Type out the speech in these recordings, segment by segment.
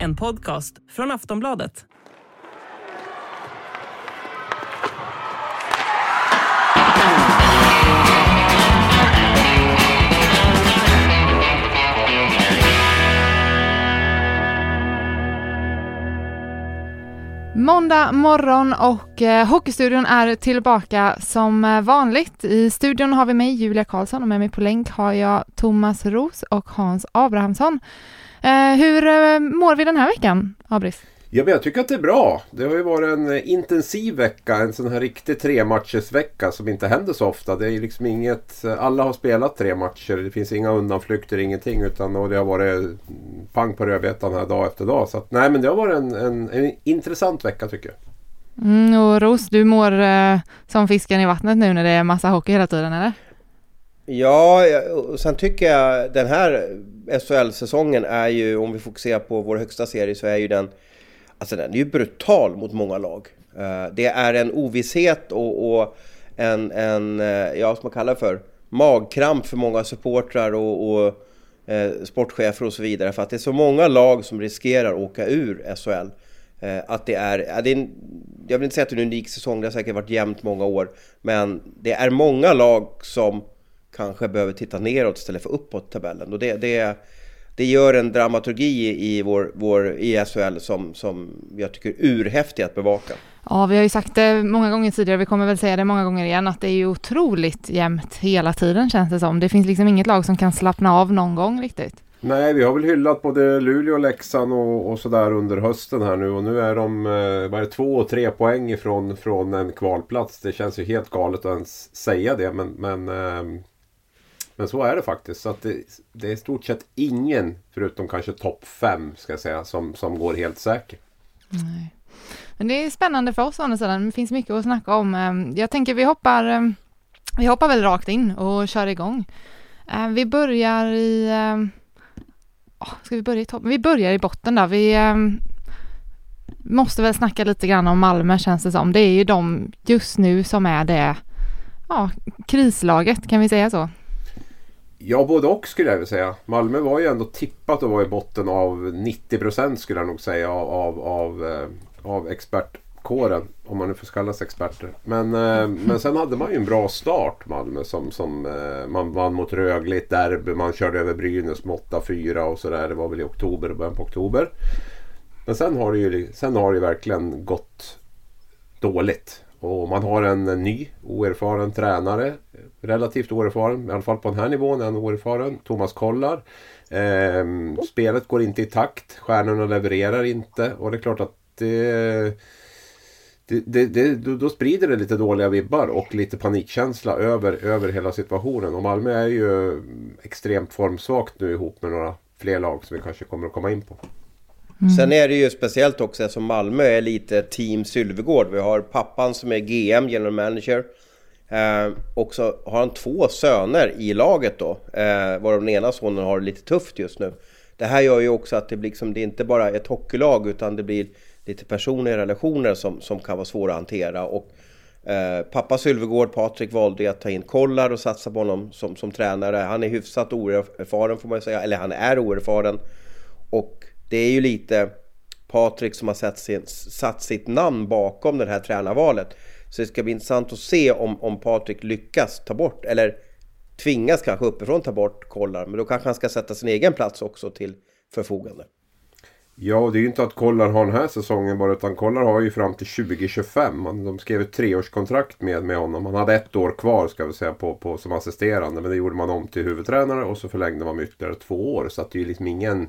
En podcast från Aftonbladet. Måndag morgon och eh, Hockeystudion är tillbaka som eh, vanligt. I studion har vi mig, Julia Karlsson, och med mig på länk har jag Thomas Ros och Hans Abrahamsson. Eh, hur eh, mår vi den här veckan, Abris? Ja, men jag tycker att det är bra. Det har ju varit en eh, intensiv vecka. En sån här riktig tre vecka som inte händer så ofta. Det är liksom inget... Alla har spelat tre matcher. Det finns inga undanflykter, ingenting. Utan och det har varit pang på rödbetan här dag efter dag. Så att, nej, men det har varit en, en, en intressant vecka tycker jag. Mm, och Ros, du mår eh, som fisken i vattnet nu när det är massa hockey hela tiden, eller? Ja, och sen tycker jag den här SHL-säsongen är ju, om vi fokuserar på vår högsta serie, så är ju den Alltså den är ju brutal mot många lag. Eh, det är en ovisshet och, och en, en eh, ja, som man kallar för, magkramp för många supportrar och, och eh, sportchefer och så vidare. För att det är så många lag som riskerar att åka ur SHL. Eh, att det är, det är en, jag vill inte säga att det är en unik säsong, det har säkert varit jämnt många år. Men det är många lag som kanske behöver titta neråt istället för uppåt tabellen. Och det, det, det gör en dramaturgi i vår, vår i SHL som, som jag tycker är urhäftig att bevaka. Ja, vi har ju sagt det många gånger tidigare, vi kommer väl säga det många gånger igen, att det är ju otroligt jämnt hela tiden känns det som. Det finns liksom inget lag som kan slappna av någon gång riktigt. Nej, vi har väl hyllat både Luleå och Leksand och, och sådär under hösten här nu och nu är de bara eh, två och tre poäng ifrån från en kvalplats. Det känns ju helt galet att ens säga det men, men eh, men så är det faktiskt. Så att det, det är i stort sett ingen, förutom kanske topp fem, ska jag säga, som, som går helt säker. Nej. Men det är spännande för oss å andra sidan. Det finns mycket att snacka om. Ehm, jag tänker vi hoppar, ehm, vi hoppar väl rakt in och kör igång. Ehm, vi börjar i... Ska vi börja i toppen? Vi börjar i botten där. Vi måste väl snacka lite grann om Malmö känns det som. Det är ju de just nu som är det ja, krislaget, kan vi säga så? Ja, både och skulle jag vilja säga. Malmö var ju ändå tippat att vara i botten av 90% skulle jag nog säga av, av, av, eh, av expertkåren. Om man nu får kallas experter. Men, eh, men sen hade man ju en bra start Malmö. Som, som, eh, man vann mot Rögle i ett derby. Man körde över Brynäs med 8-4 och sådär. Det var väl i oktober, början på oktober. Men sen har det ju sen har det verkligen gått dåligt. Och man har en ny oerfaren tränare. Relativt oerfaren, i alla fall på den här nivån är han oerfaren. Thomas Kollar. Eh, spelet går inte i takt. Stjärnorna levererar inte. Och det är klart att det, det, det, det, då sprider det lite dåliga vibbar och lite panikkänsla över, över hela situationen. Och Malmö är ju extremt formsvagt nu ihop med några fler lag som vi kanske kommer att komma in på. Mm. Sen är det ju speciellt också eftersom Malmö är lite Team Sylvegård. Vi har pappan som är GM, general manager. Eh, och så har han två söner i laget då. Eh, varav den ena sonen har det lite tufft just nu. Det här gör ju också att det blir liksom, det är inte bara ett hockeylag utan det blir lite personliga relationer som, som kan vara svåra att hantera. Och, eh, pappa Sylvegård, Patrik, valde att ta in Kollar och satsa på honom som, som tränare. Han är hyfsat oerfaren får man säga, eller han är oerfaren. Och det är ju lite Patrik som har satt, sin, satt sitt namn bakom det här tränarvalet. Så det ska bli intressant att se om, om Patrik lyckas ta bort, eller tvingas kanske uppifrån ta bort Kollar. Men då kanske han ska sätta sin egen plats också till förfogande. Ja, och det är ju inte att Kollar har den här säsongen bara utan Kollar har ju fram till 2025. De skrev ett treårskontrakt med, med honom. Han hade ett år kvar ska vi säga på, på, som assisterande. Men det gjorde man om till huvudtränare och så förlängde man med ytterligare två år. Så att det är ju liksom ingen,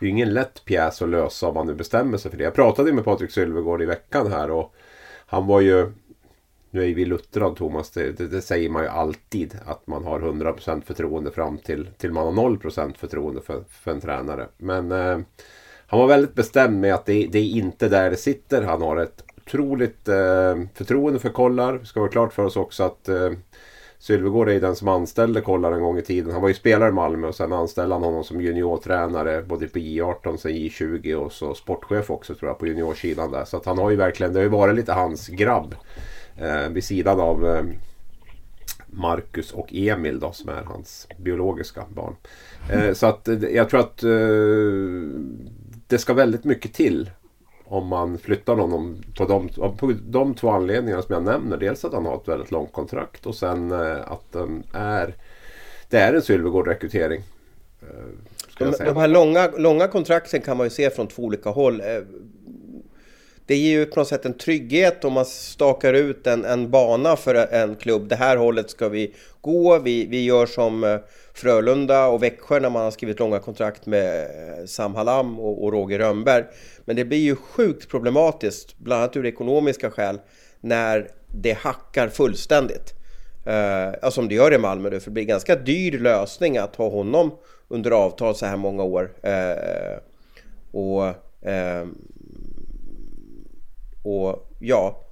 det är ingen lätt pjäs att lösa om man nu bestämmer sig för det. Jag pratade med Patrik Sylvegård i veckan här och han var ju nu är vi luttrad Thomas, det, det, det, säger man ju alltid att man har 100% förtroende fram till, till man har 0% förtroende för, för en tränare. Men eh, han var väldigt bestämd med att det, det, är inte där det sitter. Han har ett otroligt eh, förtroende för Kollar. Det ska vara klart för oss också att eh, Sylvegård är den som anställde Kollar en gång i tiden. Han var ju spelare i Malmö och sen anställde han honom som juniortränare både på J18, sen J20 och så sportchef också tror jag på juniorsidan där. Så att han har ju verkligen, det har ju varit lite hans grabb. Eh, vid sidan av eh, Marcus och Emil då som är hans biologiska barn. Eh, så att eh, jag tror att eh, det ska väldigt mycket till om man flyttar honom på de, på de två anledningarna som jag nämner. Dels att han har ett väldigt långt kontrakt och sen eh, att den är, det är en Sylvegård-rekrytering. De, de, här långa, långa kontrakten kan man ju se från två olika håll det ger ju på något sätt en trygghet om man stakar ut en, en bana för en klubb. Det här hållet ska vi gå. Vi, vi gör som eh, Frölunda och Växjö när man har skrivit långa kontrakt med eh, Sam Hallam och, och Roger Rönnberg. Men det blir ju sjukt problematiskt, bland annat ur ekonomiska skäl, när det hackar fullständigt. Uh, som det gör i Malmö nu, för det blir en ganska dyr lösning att ha honom under avtal så här många år. Uh, och uh, och ja,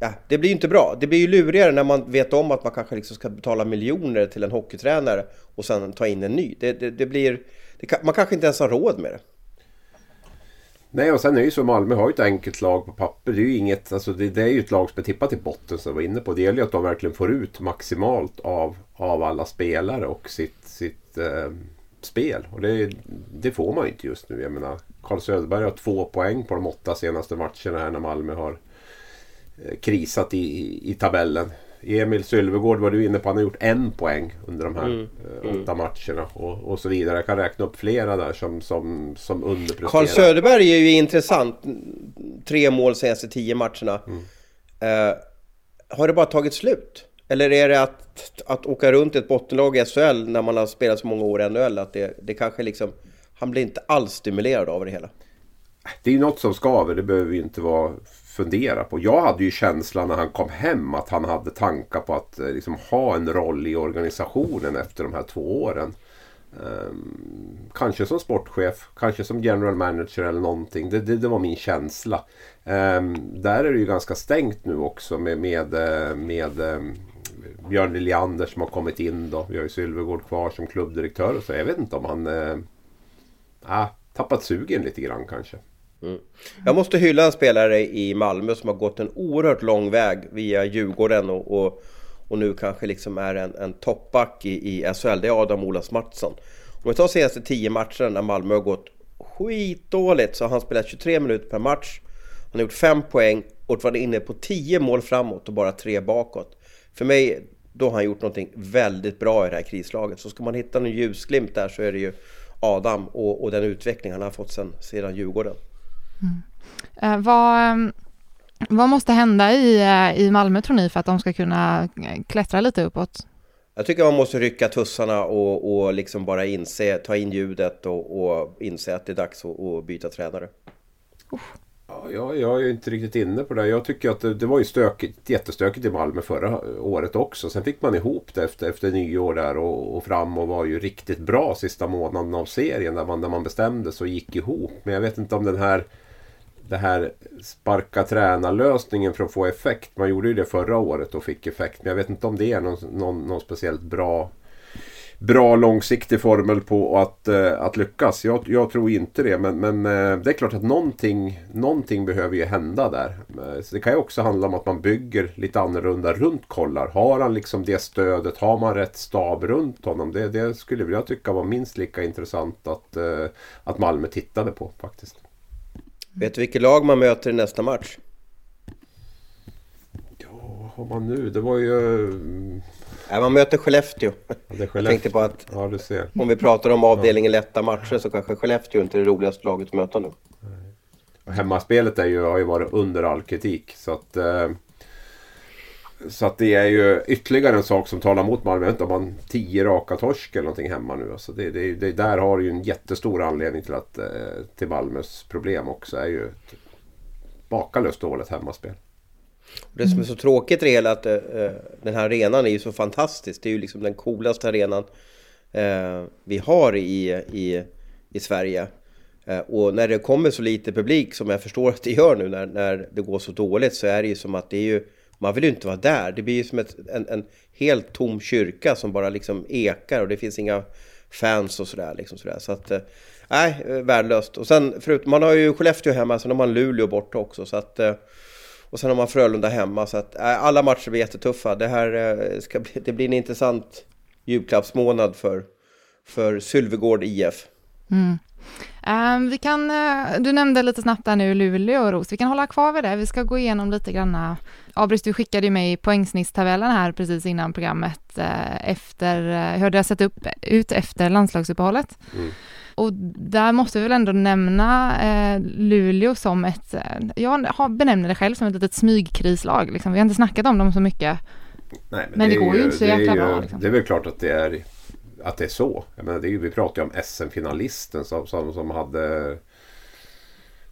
ja, det blir ju inte bra. Det blir ju lurigare när man vet om att man kanske liksom ska betala miljoner till en hockeytränare och sen ta in en ny. Det, det, det blir, det, man kanske inte ens har råd med det. Nej och sen är det ju så Malmö har ju ett enkelt lag på papper. Det är ju inget, alltså det, det är ju ett lag som är tippat i botten som jag var inne på. Det gäller ju att de verkligen får ut maximalt av, av alla spelare och sitt, sitt eh, spel. Och det, det, får man inte just nu. Jag menar, Carl Söderberg har två poäng på de åtta senaste matcherna här när Malmö har eh, krisat i, i, i tabellen. Emil Sylvegård var du inne på, han har gjort en poäng under de här mm. Eh, mm. åtta matcherna och, och så vidare. Jag kan räkna upp flera där som, som, som underpresterar. Carl Söderberg är ju intressant. Tre mål senaste tio matcherna. Mm. Uh, har det bara tagit slut? Eller är det att, att åka runt ett bottenlag i SHL när man har spelat så många år i NHL? Att det, det kanske liksom... Han blir inte alls stimulerad av det hela. Det är ju något som skaver, det behöver vi inte vara fundera på. Jag hade ju känslan när han kom hem att han hade tankar på att eh, liksom, ha en roll i organisationen efter de här två åren. Um, kanske som sportchef, kanske som general manager eller någonting. Det, det, det var min känsla. Um, där är det ju ganska stängt nu också med, med, eh, med um, Björn Liljander som har kommit in då. Vi har ju Sylvegård kvar som klubbdirektör och så. Jag vet inte om han äh, tappat sugen lite grann kanske. Mm. Jag måste hylla en spelare i Malmö som har gått en oerhört lång väg via Djurgården och, och, och nu kanske liksom är en, en toppback i, i SHL. Det är Adam Olas Mattsson. Om vi tar senaste 10 matcherna när Malmö har gått skitdåligt så har han spelat 23 minuter per match. Han har gjort 5 poäng och varit inne på 10 mål framåt och bara 3 bakåt. För mig, då har han gjort någonting väldigt bra i det här krislaget. Så ska man hitta en ljusglimt där så är det ju Adam och, och den utveckling han har fått sedan, sedan Djurgården. Mm. Eh, vad, ehm, vad måste hända i, eh, i Malmö tror ni för att de ska kunna eh, klättra lite uppåt? Jag tycker man måste rycka tussarna och, och liksom bara inse, ta in ljudet och, och inse att det är dags att, att byta tränare. Uh. Ja, jag är inte riktigt inne på det. Jag tycker att det, det var ju stökigt, jättestökigt i Malmö förra året också. Sen fick man ihop det efter, efter nyår där och, och fram och var ju riktigt bra sista månaden av serien där man, där man bestämde sig och gick ihop. Men jag vet inte om den här det här sparka tränarlösningen för att få effekt. Man gjorde ju det förra året och fick effekt. Men jag vet inte om det är någon, någon, någon speciellt bra bra långsiktig formel på att, uh, att lyckas. Jag, jag, tror inte det. Men, men uh, det är klart att någonting, någonting behöver ju hända där. Uh, så det kan ju också handla om att man bygger lite annorlunda runt kollar. Har han liksom det stödet? Har man rätt stab runt honom? Det, det skulle jag tycka var minst lika intressant att, att Malmö tittade på faktiskt. Vet du vilket lag man möter i nästa match? Ja, vad har man nu? Det var ju... Nej, man möter Skellefteå. Skellefteå. Jag tänkte på att ja, du ser. om vi pratar om avdelningen lätta matcher så kanske Skellefteå inte är det roligaste laget att möta nu. Och hemmaspelet är ju, har ju varit under all kritik. Så att, eh, så att det är ju ytterligare en sak som talar mot Malmö. Jag vet inte om man tio raka torsk eller någonting hemma nu. Alltså det, det, det, där har ju en jättestor anledning till, att, eh, till Malmös problem också. är ju ett makalöst dåligt hemmaspel. Det som är så tråkigt i det hela att uh, den här arenan är ju så fantastisk. Det är ju liksom den coolaste arenan uh, vi har i, i, i Sverige. Uh, och när det kommer så lite publik som jag förstår att det gör nu när, när det går så dåligt så är det ju som att det är ju man vill ju inte vara där. Det blir ju som ett, en, en helt tom kyrka som bara liksom ekar och det finns inga fans och sådär. Liksom sådär. Så att, nej, äh, värdelöst. Och sen förutom, man har ju Skellefteå hemma, sen har man Luleå borta också. Så att, och sen har man Frölunda hemma. Så att äh, alla matcher blir jättetuffa. Det här ska bli, det blir en intressant julklappsmånad för, för Sylvegård IF. Mm. Um, vi kan, uh, du nämnde lite snabbt där nu Luleå och Ros, vi kan hålla kvar vid det. Vi ska gå igenom lite granna. Abris, du skickade ju mig poängsnittstabellen här precis innan programmet uh, efter hur det har sett upp, ut efter landslagsuppehållet. Mm. Och där måste vi väl ändå nämna eh, Luleå som ett, jag benämner det själv som ett litet smygkrislag. Liksom. Vi har inte snackat om dem så mycket. Nej, men, men det, det går ju inte så jäkla bra. Liksom. Det är väl klart att det är att det är så. Jag menar, det vi pratar ju om SM-finalisten som, som, som hade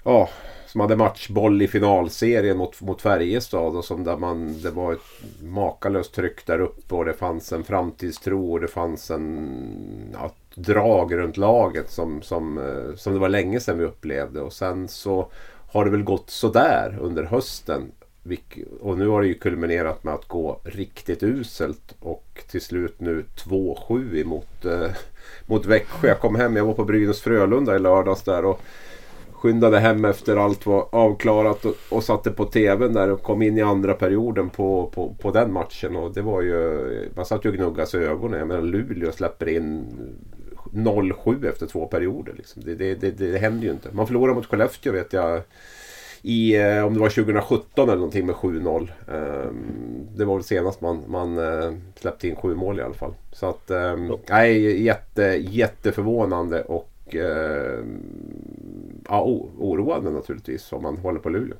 Ja, som hade matchboll i finalserien mot, mot Färjestad och som där man, det var ett makalöst tryck där uppe och det fanns en framtidstro och det fanns en ja, drag runt laget som, som, eh, som det var länge sedan vi upplevde och sen så har det väl gått sådär under hösten och nu har det ju kulminerat med att gå riktigt uselt och till slut nu 2-7 emot eh, mot Växjö. Jag kom hem, jag var på Brynäs Frölunda i lördags där och skyndade hem efter allt var avklarat och, och satte på tvn där och kom in i andra perioden på, på, på den matchen. Och det var ju, man satt ju och gnuggade sig i ögonen. Jag menar Luleå släpper in 0-7 efter två perioder. Liksom. Det, det, det, det händer ju inte. Man förlorar mot Skellefteå vet jag i, eh, om det var 2017 eller någonting med 7-0. Ehm, det var väl senast man, man eh, släppte in sju mål i alla fall. Så att, ehm, nej, jätte, jätteförvånande och ehm, ja, oroande naturligtvis om man håller på Luleå.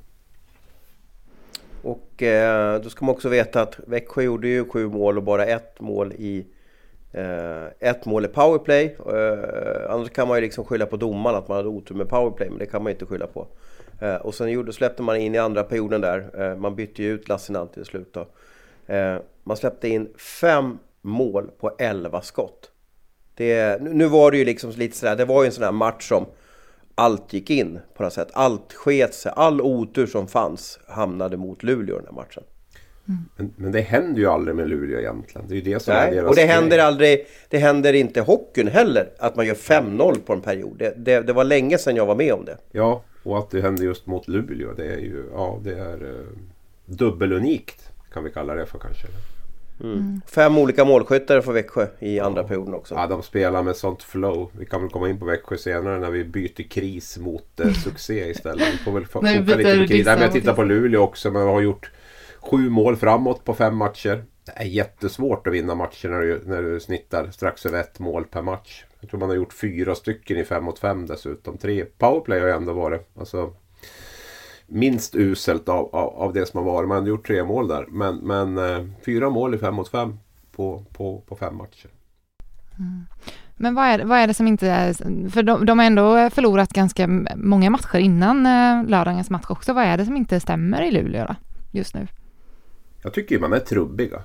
Och eh, då ska man också veta att Växjö gjorde ju sju mål och bara ett mål i Eh, ett mål i powerplay. Eh, annars kan man ju liksom skylla på domaren att man hade otur med powerplay, men det kan man ju inte skylla på. Eh, och sen gjorde, släppte man in i andra perioden där. Man bytte ju ut Lassinantti i slut då. Man släppte in fem mål på elva skott. Det, nu var det ju liksom lite sådär, det var ju en sån här match som allt gick in på något sätt. Allt sket sig, all otur som fanns hamnade mot Luleå den här matchen. Mm. Men, men, det händer ju aldrig med Luleå egentligen. Det är ju det som Nej, är deras och det händer aldrig. Det händer inte hockeyn heller att man gör 5-0 på en period. Det, det, det, var länge sedan jag var med om det. Ja, och att det händer just mot Luleå. Det är ju ja, det är uh, dubbelunikt kan vi kalla det för kanske. Mm. mm. Fem olika målskyttar för Växjö i andra ja. perioden också. Ja, de spelar med sånt flow. Vi kan väl komma in på Växjö senare när vi byter kris mot eh, succé istället. Vi får väl foka lite på kris. Nej, men jag tittar på Luleå också. Men vi har gjort sju mål framåt på fem matcher. Det är jättesvårt att vinna matcher när du, när du snittar strax över ett mål per match. Jag tror man har gjort fyra stycken i fem mot fem dessutom. Tre powerplay har ju ändå varit. Alltså, minst uselt av, av, av det som har varit. Man har gjort tre mål där. Men, men eh, fyra mål i fem mot fem på, på, på fem matcher. Mm. Men vad är, vad är det som inte är, för de, de har ändå förlorat ganska många matcher innan eh, lördagens match också. Vad är det som inte stämmer i Luleå då, just nu? Jag tycker man är trubbiga.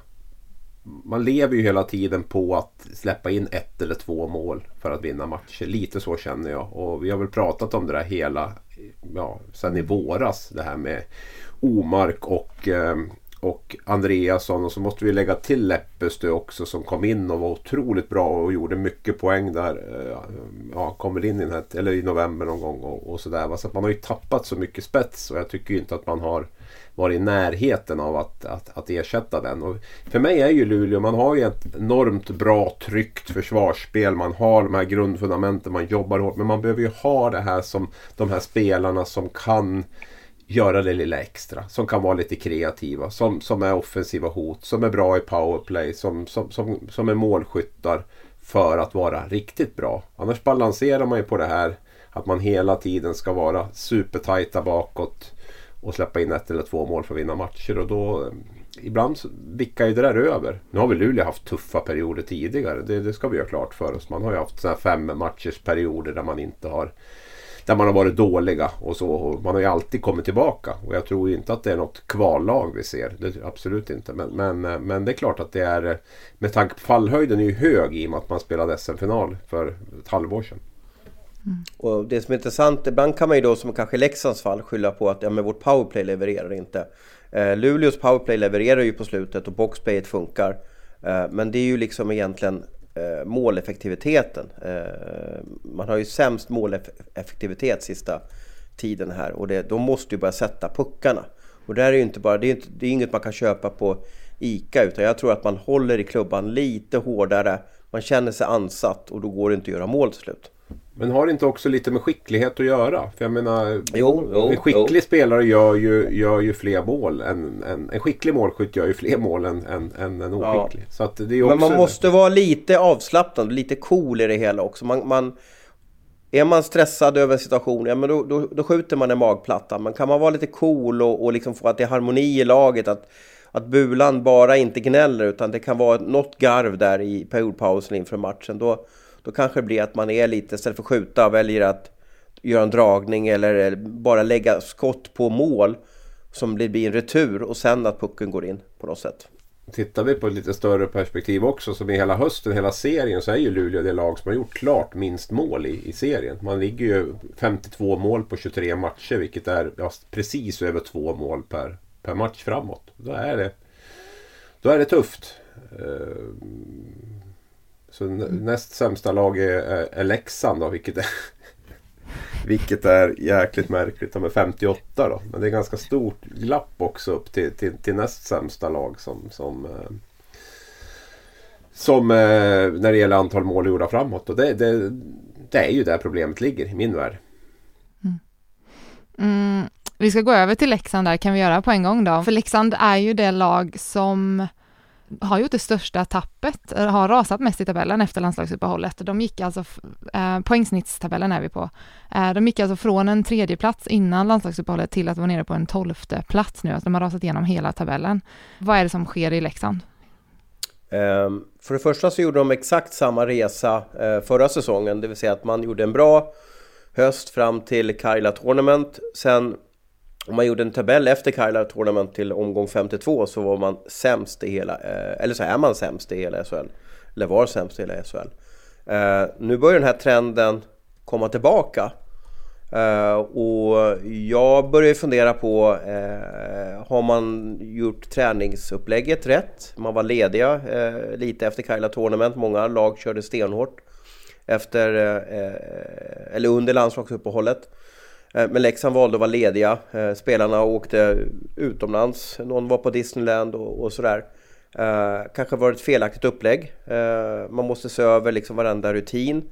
Man lever ju hela tiden på att släppa in ett eller två mål för att vinna matcher. Lite så känner jag. Och vi har väl pratat om det där hela, ja, sen i våras. Det här med Omark och, ehm, och Andreasson. Och så måste vi lägga till Leppestö också som kom in och var otroligt bra och gjorde mycket poäng där. Ja, ja, kommer in i, här, eller i november någon gång och, och sådär. Så att man har ju tappat så mycket spets och jag tycker inte att man har varit i närheten av att, att, att ersätta den. Och för mig är ju Luleå, man har ju ett enormt bra tryggt försvarsspel. Man har de här grundfundamenten, man jobbar hårt. Men man behöver ju ha det här som de här spelarna som kan göra det lilla extra. Som kan vara lite kreativa. Som, som är offensiva hot. Som är bra i powerplay. Som, som, som, som är målskyttar. För att vara riktigt bra. Annars balanserar man ju på det här. Att man hela tiden ska vara supertajta bakåt och släppa in ett eller två mål för att vinna matcher. Och då, eh, ibland vickar ju det där över. Nu har väl Luleå haft tuffa perioder tidigare. Det, det ska vi göra klart för oss. Man har ju haft såna här fem matchers perioder där man inte har där man har varit dåliga och så. Och man har ju alltid kommit tillbaka. Och jag tror inte att det är något kvallag vi ser. Det, absolut inte. Men, men, eh, men det är klart att det är eh, med tanke på fallhöjden är ju hög i och med att man spelade SM-final för ett halvår sedan. Mm. Och det som är intressant, ibland kan man ju då som kanske i Leksands fall skylla på att ja, men vårt powerplay levererar inte. Eh, Luleås powerplay levererar ju på slutet och boxplayet funkar. Eh, men det är ju liksom egentligen eh, måleffektiviteten. Eh, man har ju sämst måleffektivitet sista tiden här och det, de måste ju börja sätta puckarna. Och det är ju inte bara, det är, inte, det är inget man kan köpa på ICA utan jag tror att man håller i klubban lite hårdare. Man känner sig ansatt och då går det inte att göra mål till slut. Men har det inte också lite med skicklighet att göra? För jag menar, jo, jo, en skicklig jo. spelare gör ju, gör ju fler mål. Än, en, en skicklig målskytt gör ju fler mål än, än, än en oskicklig. Ja. Så att det är Men man måste vara lite avslappnad, lite cool i det hela också. Man, man, är man stressad över situationen, ja, men då, då, då skjuter man en magplatta. Men kan man vara lite cool och, och liksom få att det är harmoni i laget, att, att Bulan bara inte gnäller utan det kan vara något garv där i periodpausen inför matchen. Då, då kanske det blir att man är lite, istället för att skjuta, väljer att göra en dragning eller eh, bara lägga skott på mål som blir en retur och sen att pucken går in på något sätt. Tittar vi på ett lite större perspektiv också som i hela hösten, hela serien så är ju Luleå det lag som har gjort klart minst mål i, i serien. Man ligger ju 52 mål på 23 matcher vilket är ja, precis över två mål per, per match framåt. Då är det, då är det tufft. Eh, så näst sämsta lag är, är, Leksand då, vilket är, vilket är jäkligt märkligt. De är 58 då. Men det är ganska stort glapp också upp till, till, till näst sämsta lag som, som, eh, som eh, när det gäller antal mål gjorda framåt. Och det, det, det är ju där problemet ligger i min värld. Mm. Mm. Vi ska gå över till Leksand där, kan vi göra på en gång då? För Leksand är ju det lag som har gjort det största tappet, har rasat mest i tabellen efter landslagsuppehållet. De gick alltså, eh, poängsnittstabellen är vi på, eh, de gick alltså från en tredje plats innan landslagsuppehållet till att vara nere på en tolfte plats nu, alltså de har rasat igenom hela tabellen. Vad är det som sker i Leksand? Um, för det första så gjorde de exakt samma resa uh, förra säsongen, det vill säga att man gjorde en bra höst fram till Karla Tournament. Sen om man gjorde en tabell efter Kaila Tournament till omgång 52 så var man sämst i hela, eh, eller så är man sämst i hela SHL. Eller var sämst i hela SHL. Eh, nu börjar den här trenden komma tillbaka. Eh, och jag börjar fundera på, har man gjort träningsupplägget rätt? Man var lediga lite efter Kaila Tournament, många lag körde stenhårt efter, eller under landslagsuppehållet. Eh, men Leksand valde att vara lediga. Eh, spelarna åkte utomlands. Någon var på Disneyland och, och sådär. Eh, kanske var det ett felaktigt upplägg. Eh, man måste se över liksom varenda rutin.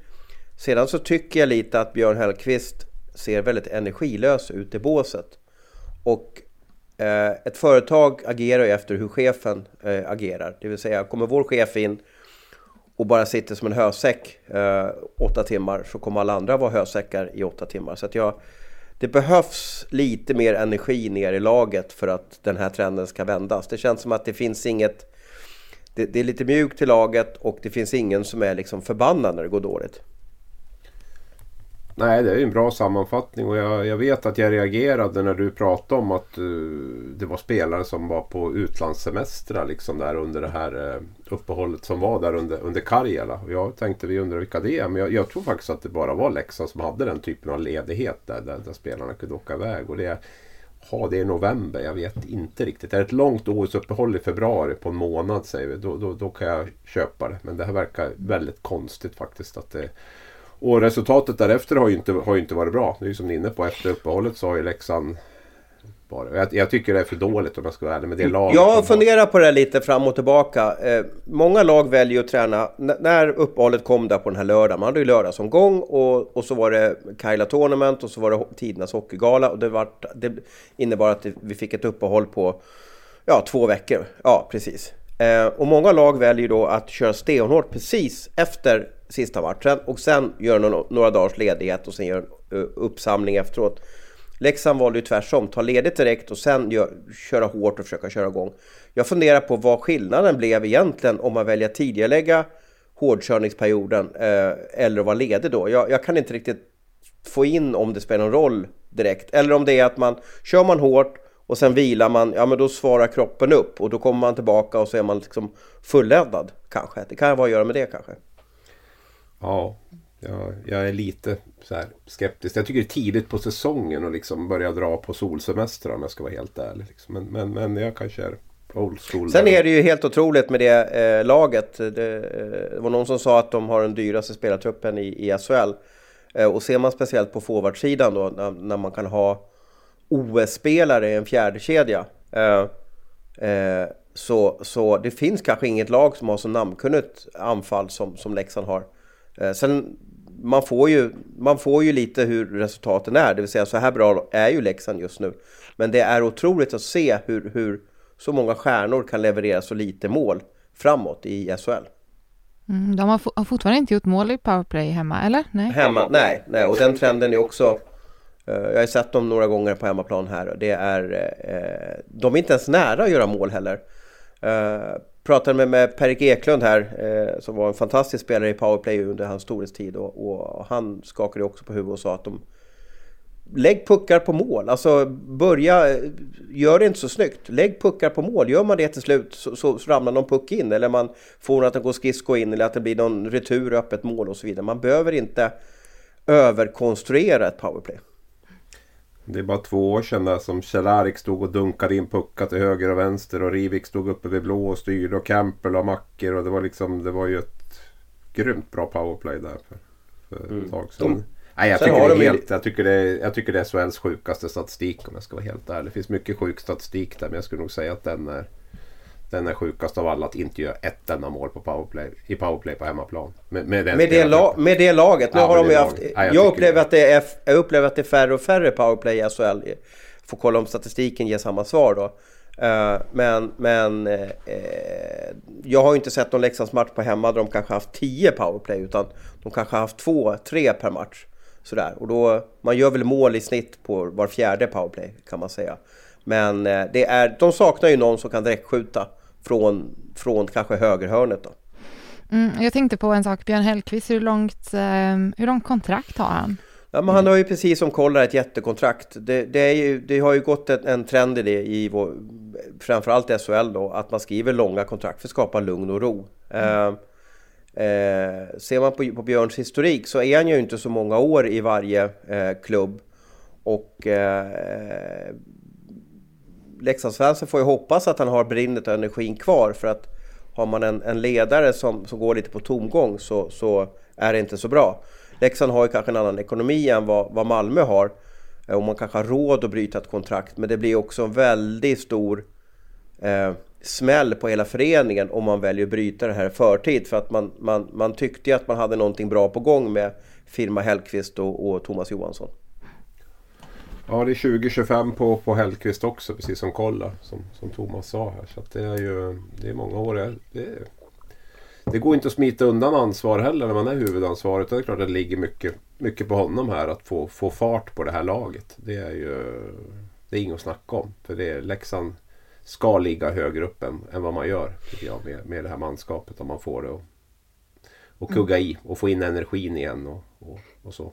Sedan så tycker jag lite att Björn Hellkvist ser väldigt energilös ut i båset. Och ett företag agerar ju efter hur chefen agerar. Det vill säga, kommer vår chef in och bara sitter som en hösäck åtta timmar så kommer alla andra vara hösäckar i åtta timmar. Så att jag, det behövs lite mer energi ner i laget för att den här trenden ska vändas. Det känns som att det finns inget... Det, det är lite mjukt i laget och det finns ingen som är liksom förbannad när det går dåligt. Nej, det är en bra sammanfattning och jag, jag, vet att jag reagerade när du pratade om att uh, det var spelare som var på utlandssemestrar liksom där under det här uh, uppehållet som var där under, under Karjala. Och jag tänkte vi undrar vilka det är men jag, jag, tror faktiskt att det bara var Leksand som hade den typen av ledighet där, där, där spelarna kunde åka iväg. Och det, ha det är november, jag vet inte riktigt. Det är ett långt OS-uppehåll i februari på en månad säger vi. Då, då, då kan jag köpa det. Men det här verkar väldigt konstigt faktiskt. att det och resultatet därefter har ju inte, har ju inte varit bra. Det är ju som ni är inne på. Efter uppehållet så har ju Leksand bara. Jag, jag, tycker det är för dåligt om jag ska vara ärlig med det laget. Jag funderar på det lite fram och tillbaka. Eh, många lag väljer att träna när uppehållet kom där på den här lördagen. Man hade ju lördagsomgång och, och så var det Kaila Tournament och så var det Tidernas Hockeygala. Och det, var, det innebar att vi fick ett uppehåll på ja, två veckor. Ja, precis. Eh, och många lag väljer då att köra stenhårt precis efter sista matchen och sen gör några, några dagars ledighet och sen gör en uppsamling efteråt. Leksand valde ju tvärsom, ta ledigt direkt och sen gör, köra hårt och försöka köra igång. Jag funderar på vad skillnaden blev egentligen om man väljer att tidigarelägga hårdkörningsperioden eh, eller att vara ledig då. Jag, jag, kan inte riktigt få in om det spelar någon roll direkt. Eller om det är att man kör man hårt och sen vilar man, ja men då svarar kroppen upp och då kommer man tillbaka och så är man liksom fulländad kanske. Det kan vara att göra med det kanske. Ja, jag, jag är lite så skeptisk. Jag tycker det är tidigt på säsongen att liksom börja dra på solsemester om jag ska vara helt ärlig. Liksom. Men, men, men jag kanske är old school. Sen är det ju helt otroligt med det eh, laget. Det, eh, det, var någon som sa att de har den dyraste spelartruppen i, i SHL. Eh, och ser man speciellt på forwardsidan då när, när man kan ha OS-spelare i en fjärde kedja. Eh, eh, så, så det finns kanske inget lag som har så namnkunnigt anfall som, som Leksand har. Eh, sen man får, ju, man får ju lite hur resultaten är, det vill säga så här bra är ju Leksand just nu. Men det är otroligt att se hur, hur så många stjärnor kan leverera så lite mål framåt i SHL. Mm, de har, har, fortfarande inte gjort mål i powerplay hemma, eller? Nej, hemma, nej, nej. och den trenden är också Eh, jag har sett dem några gånger på hemmaplan här. Det är, eh, de är inte ens nära att göra mål heller. Pratade med, med Per Eklund här eh, som var en fantastisk spelare i powerplay under hans storhetstid och, och han skakade också på huvudet och sa att de Lägg puckar på mål, alltså börja, eh, gör det inte så snyggt. Lägg puckar på mål, gör man det till slut så, så, så ramlar någon puck in eller man får att den går skridsko in eller att det blir någon retur öppet mål och så vidare. Man behöver inte överkonstruera ett powerplay. Det är bara två år sedan där som Kjell-Erik stod och dunkade in puckar till höger och vänster och Rivik stod uppe vid blå och styrde och Campbell och mackor och det var liksom det var ju ett grymt bra powerplay där för, för ett mm. tag sedan. De, Nej, jag, tycker det är helt, jag, tycker det är, jag tycker det är SHLs sjukaste statistik om jag ska vara helt ärlig. Det finns mycket sjuk statistik där men jag skulle nog säga att den är den är sjukast av alla att inte göra ett enda mål på powerplay, i powerplay på hemmaplan. Med, med, med, det, la, med det laget. Nu ja, har de ju haft, ja, jag, jag upplever att det är, jag upplever att det är färre och färre powerplay i SHL. Får kolla om statistiken ger samma svar då. Uh, men men uh, jag har ju inte sett någon Leksandsmatch på hemma där de kanske haft 10 powerplay utan de kanske haft två, tre per match. Sådär. Och då, man gör väl mål i snitt på var fjärde powerplay kan man säga. Men uh, det är, de saknar ju någon som kan direktskjuta från, från kanske högerhörnet då. Mm, jag tänkte på en sak, Björn Hellkvist, hur långt, eh, hur långt kontrakt har han? Ja, men han har ju precis som Kollar ett jättekontrakt. Det, det, ju, det har ju gått en, en, trend i det, i vår, framförallt i SHL då, att man skriver långa kontrakt för att skapa lugn och ro. Mm. Eh, eh, ser man på, på Björns historik så är han ju inte så många år i varje eh, klubb. Och eh, Leksandsfansen får ju hoppas att han har brinnet och energin kvar för att har man en, en ledare som, som går lite på tomgång så, så är det inte så bra. Leksand har ju kanske en annan ekonomi än vad, vad Malmö har eh, och man kanske har råd att bryta ett kontrakt men det blir också en väldigt stor eh, smäll på hela föreningen om man väljer att bryta det här i förtid för att man, man, man tyckte ju att man hade någonting bra på gång med firma Hellqvist och, och Thomas Johansson. Ja, det är 2025 på, på Hellqvist också, precis som Kolla, som, som Thomas sa här. Så det är ju det är många år. Det, det går inte att smita undan ansvar heller när man är huvudansvarig. Det är klart att det ligger mycket, mycket på honom här att få, få fart på det här laget. Det är ju det är inget att snacka om. För det är, Leksand ska ligga högre upp än, än vad man gör tycker jag, med, med det här manskapet. Om man får det att kugga i och få in energin igen och, och, och så.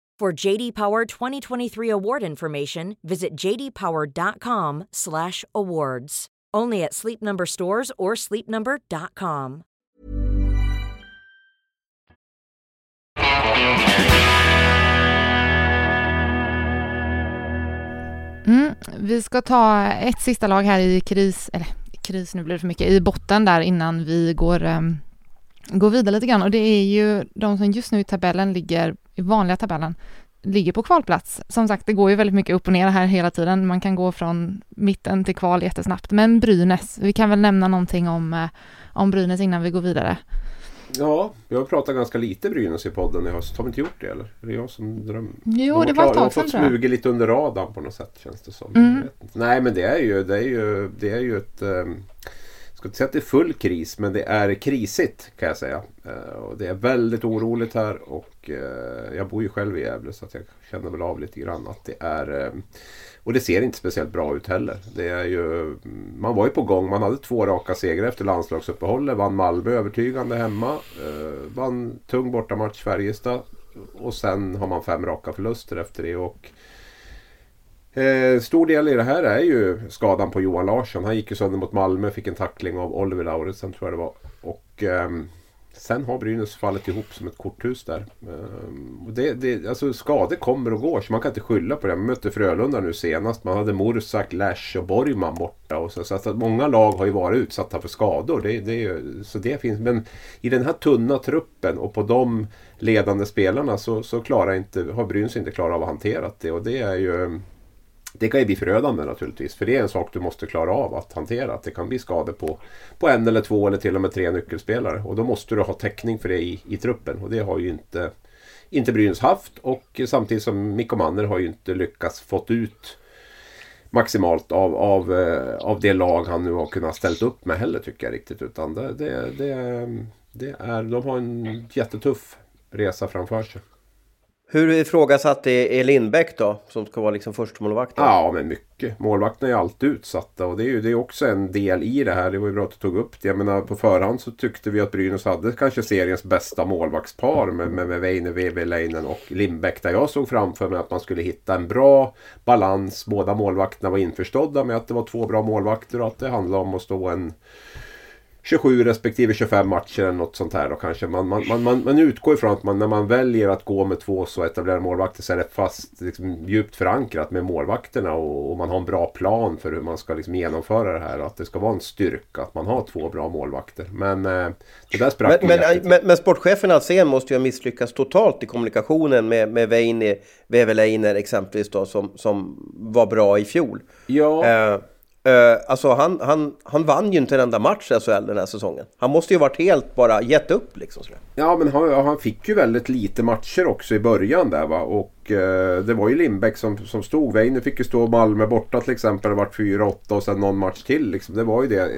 For JD Power 2023 award information, visit jdpower.com/awards. Only at Sleep Number stores or sleepnumber.com. Mm, vi ska ta ett sista lag här i kris, eller kris nu blir det för mycket, i botten där innan vi går, um, går vidare lite grann och det är ju de som just nu i tabellen ligger i vanliga tabellen ligger på kvalplats. Som sagt, det går ju väldigt mycket upp och ner här hela tiden. Man kan gå från mitten till kval jättesnabbt. Men Brynäs, vi kan väl nämna någonting om, eh, om Brynäs innan vi går vidare. Ja, vi har pratat ganska lite Brynäs i podden i höst. Har vi inte gjort det eller? Är det jag som drömmer? Jo, De det har var ett de har tag sedan fått tror jag. smugit lite under radarn på något sätt känns det som. Mm. Nej men det är ju, det är ju, det är ju ett... Um, ska inte säga att det är full kris men det är krisigt kan jag säga. Eh, och det är väldigt oroligt här och eh, jag bor ju själv i Gävle så att jag känner väl av lite grann att det är... Eh, och det ser inte speciellt bra ut heller. Det är ju, man var ju på gång. Man hade två raka segrar efter landslagsuppehållet. Vann Malmö övertygande hemma. Vann tung bortamatch Färjestad. Och sen har man fem raka förluster efter det. Och, eh, stor del i det här är ju skadan på Johan Larsson. Han gick ju sönder mot Malmö. Fick en tackling av Oliver Lauritsen tror jag det var. Och eh, Sen har Brynäs fallit ihop som ett korthus där. Eh, och det, det, alltså skador kommer och går så man kan inte skylla på det. Man mötte Frölunda nu senast. Man hade Mursak, Lash och Borgman borta. Och så, så att många lag har ju varit utsatta för skador. Det, det, så det finns. Men i den här tunna truppen och på de ledande spelarna så, så klarar inte, har Brynäs inte klarat av att hantera det. Och det är ju... Det kan ju bli förödande naturligtvis. För det är en sak du måste klara av att hantera. Att det kan bli skador på, på en eller två eller till och med tre nyckelspelare. Och då måste du ha täckning för det i, i truppen. Och det har ju inte, inte Brynäs haft. Och samtidigt som Mikko Manner har ju inte lyckats fått ut maximalt av, av, eh, av det lag han nu har kunnat ställt upp med heller tycker jag riktigt. Utan det, det, det, det är, de har en jättetuff resa framför sig. Hur ifrågasatt är e- Lindbäck då? Som ska vara liksom förstemålvakt? Ja, men mycket. Målvakterna är ju alltid utsatta och det är ju det är också en del i det här. Det var ju bra att du tog upp det. Jag menar, på förhand så tyckte vi att Brynäs hade kanske seriens bästa målvaktspar med, med, med Weine, Vebeleinen och Lindbäck. Där jag såg framför mig att man skulle hitta en bra balans. Båda målvakterna var införstådda med att det var två bra målvakter och att det handlade om att stå en 27 respektive 25 matcher eller något sånt här då kanske. Man, man, man, man, man utgår ifrån att man, när man väljer att gå med två så etablerade målvakter så är det fast liksom, djupt förankrat med målvakterna och, och man har en bra plan för hur man ska liksom, genomföra det här. Att det ska vara en styrka att man har två bra målvakter. Men eh, det där sprack Men, men, men, men sportchefen Alsen måste ju ha misslyckats totalt i kommunikationen med, med Veini, Veveleiner exempelvis då, som, som var bra i fjol. Ja, Eh, Uh, alltså han, han, han vann ju inte en enda match i SHL den här säsongen. Han måste ju varit helt bara gett upp liksom. Ja men han, han fick ju väldigt lite matcher också i början där va. Och uh, det var ju Lindbäck som, som stod. Weiner fick ju stå Malmö borta till exempel. Det vart 4-8 och sen någon match till. Liksom. Det var ju det eh,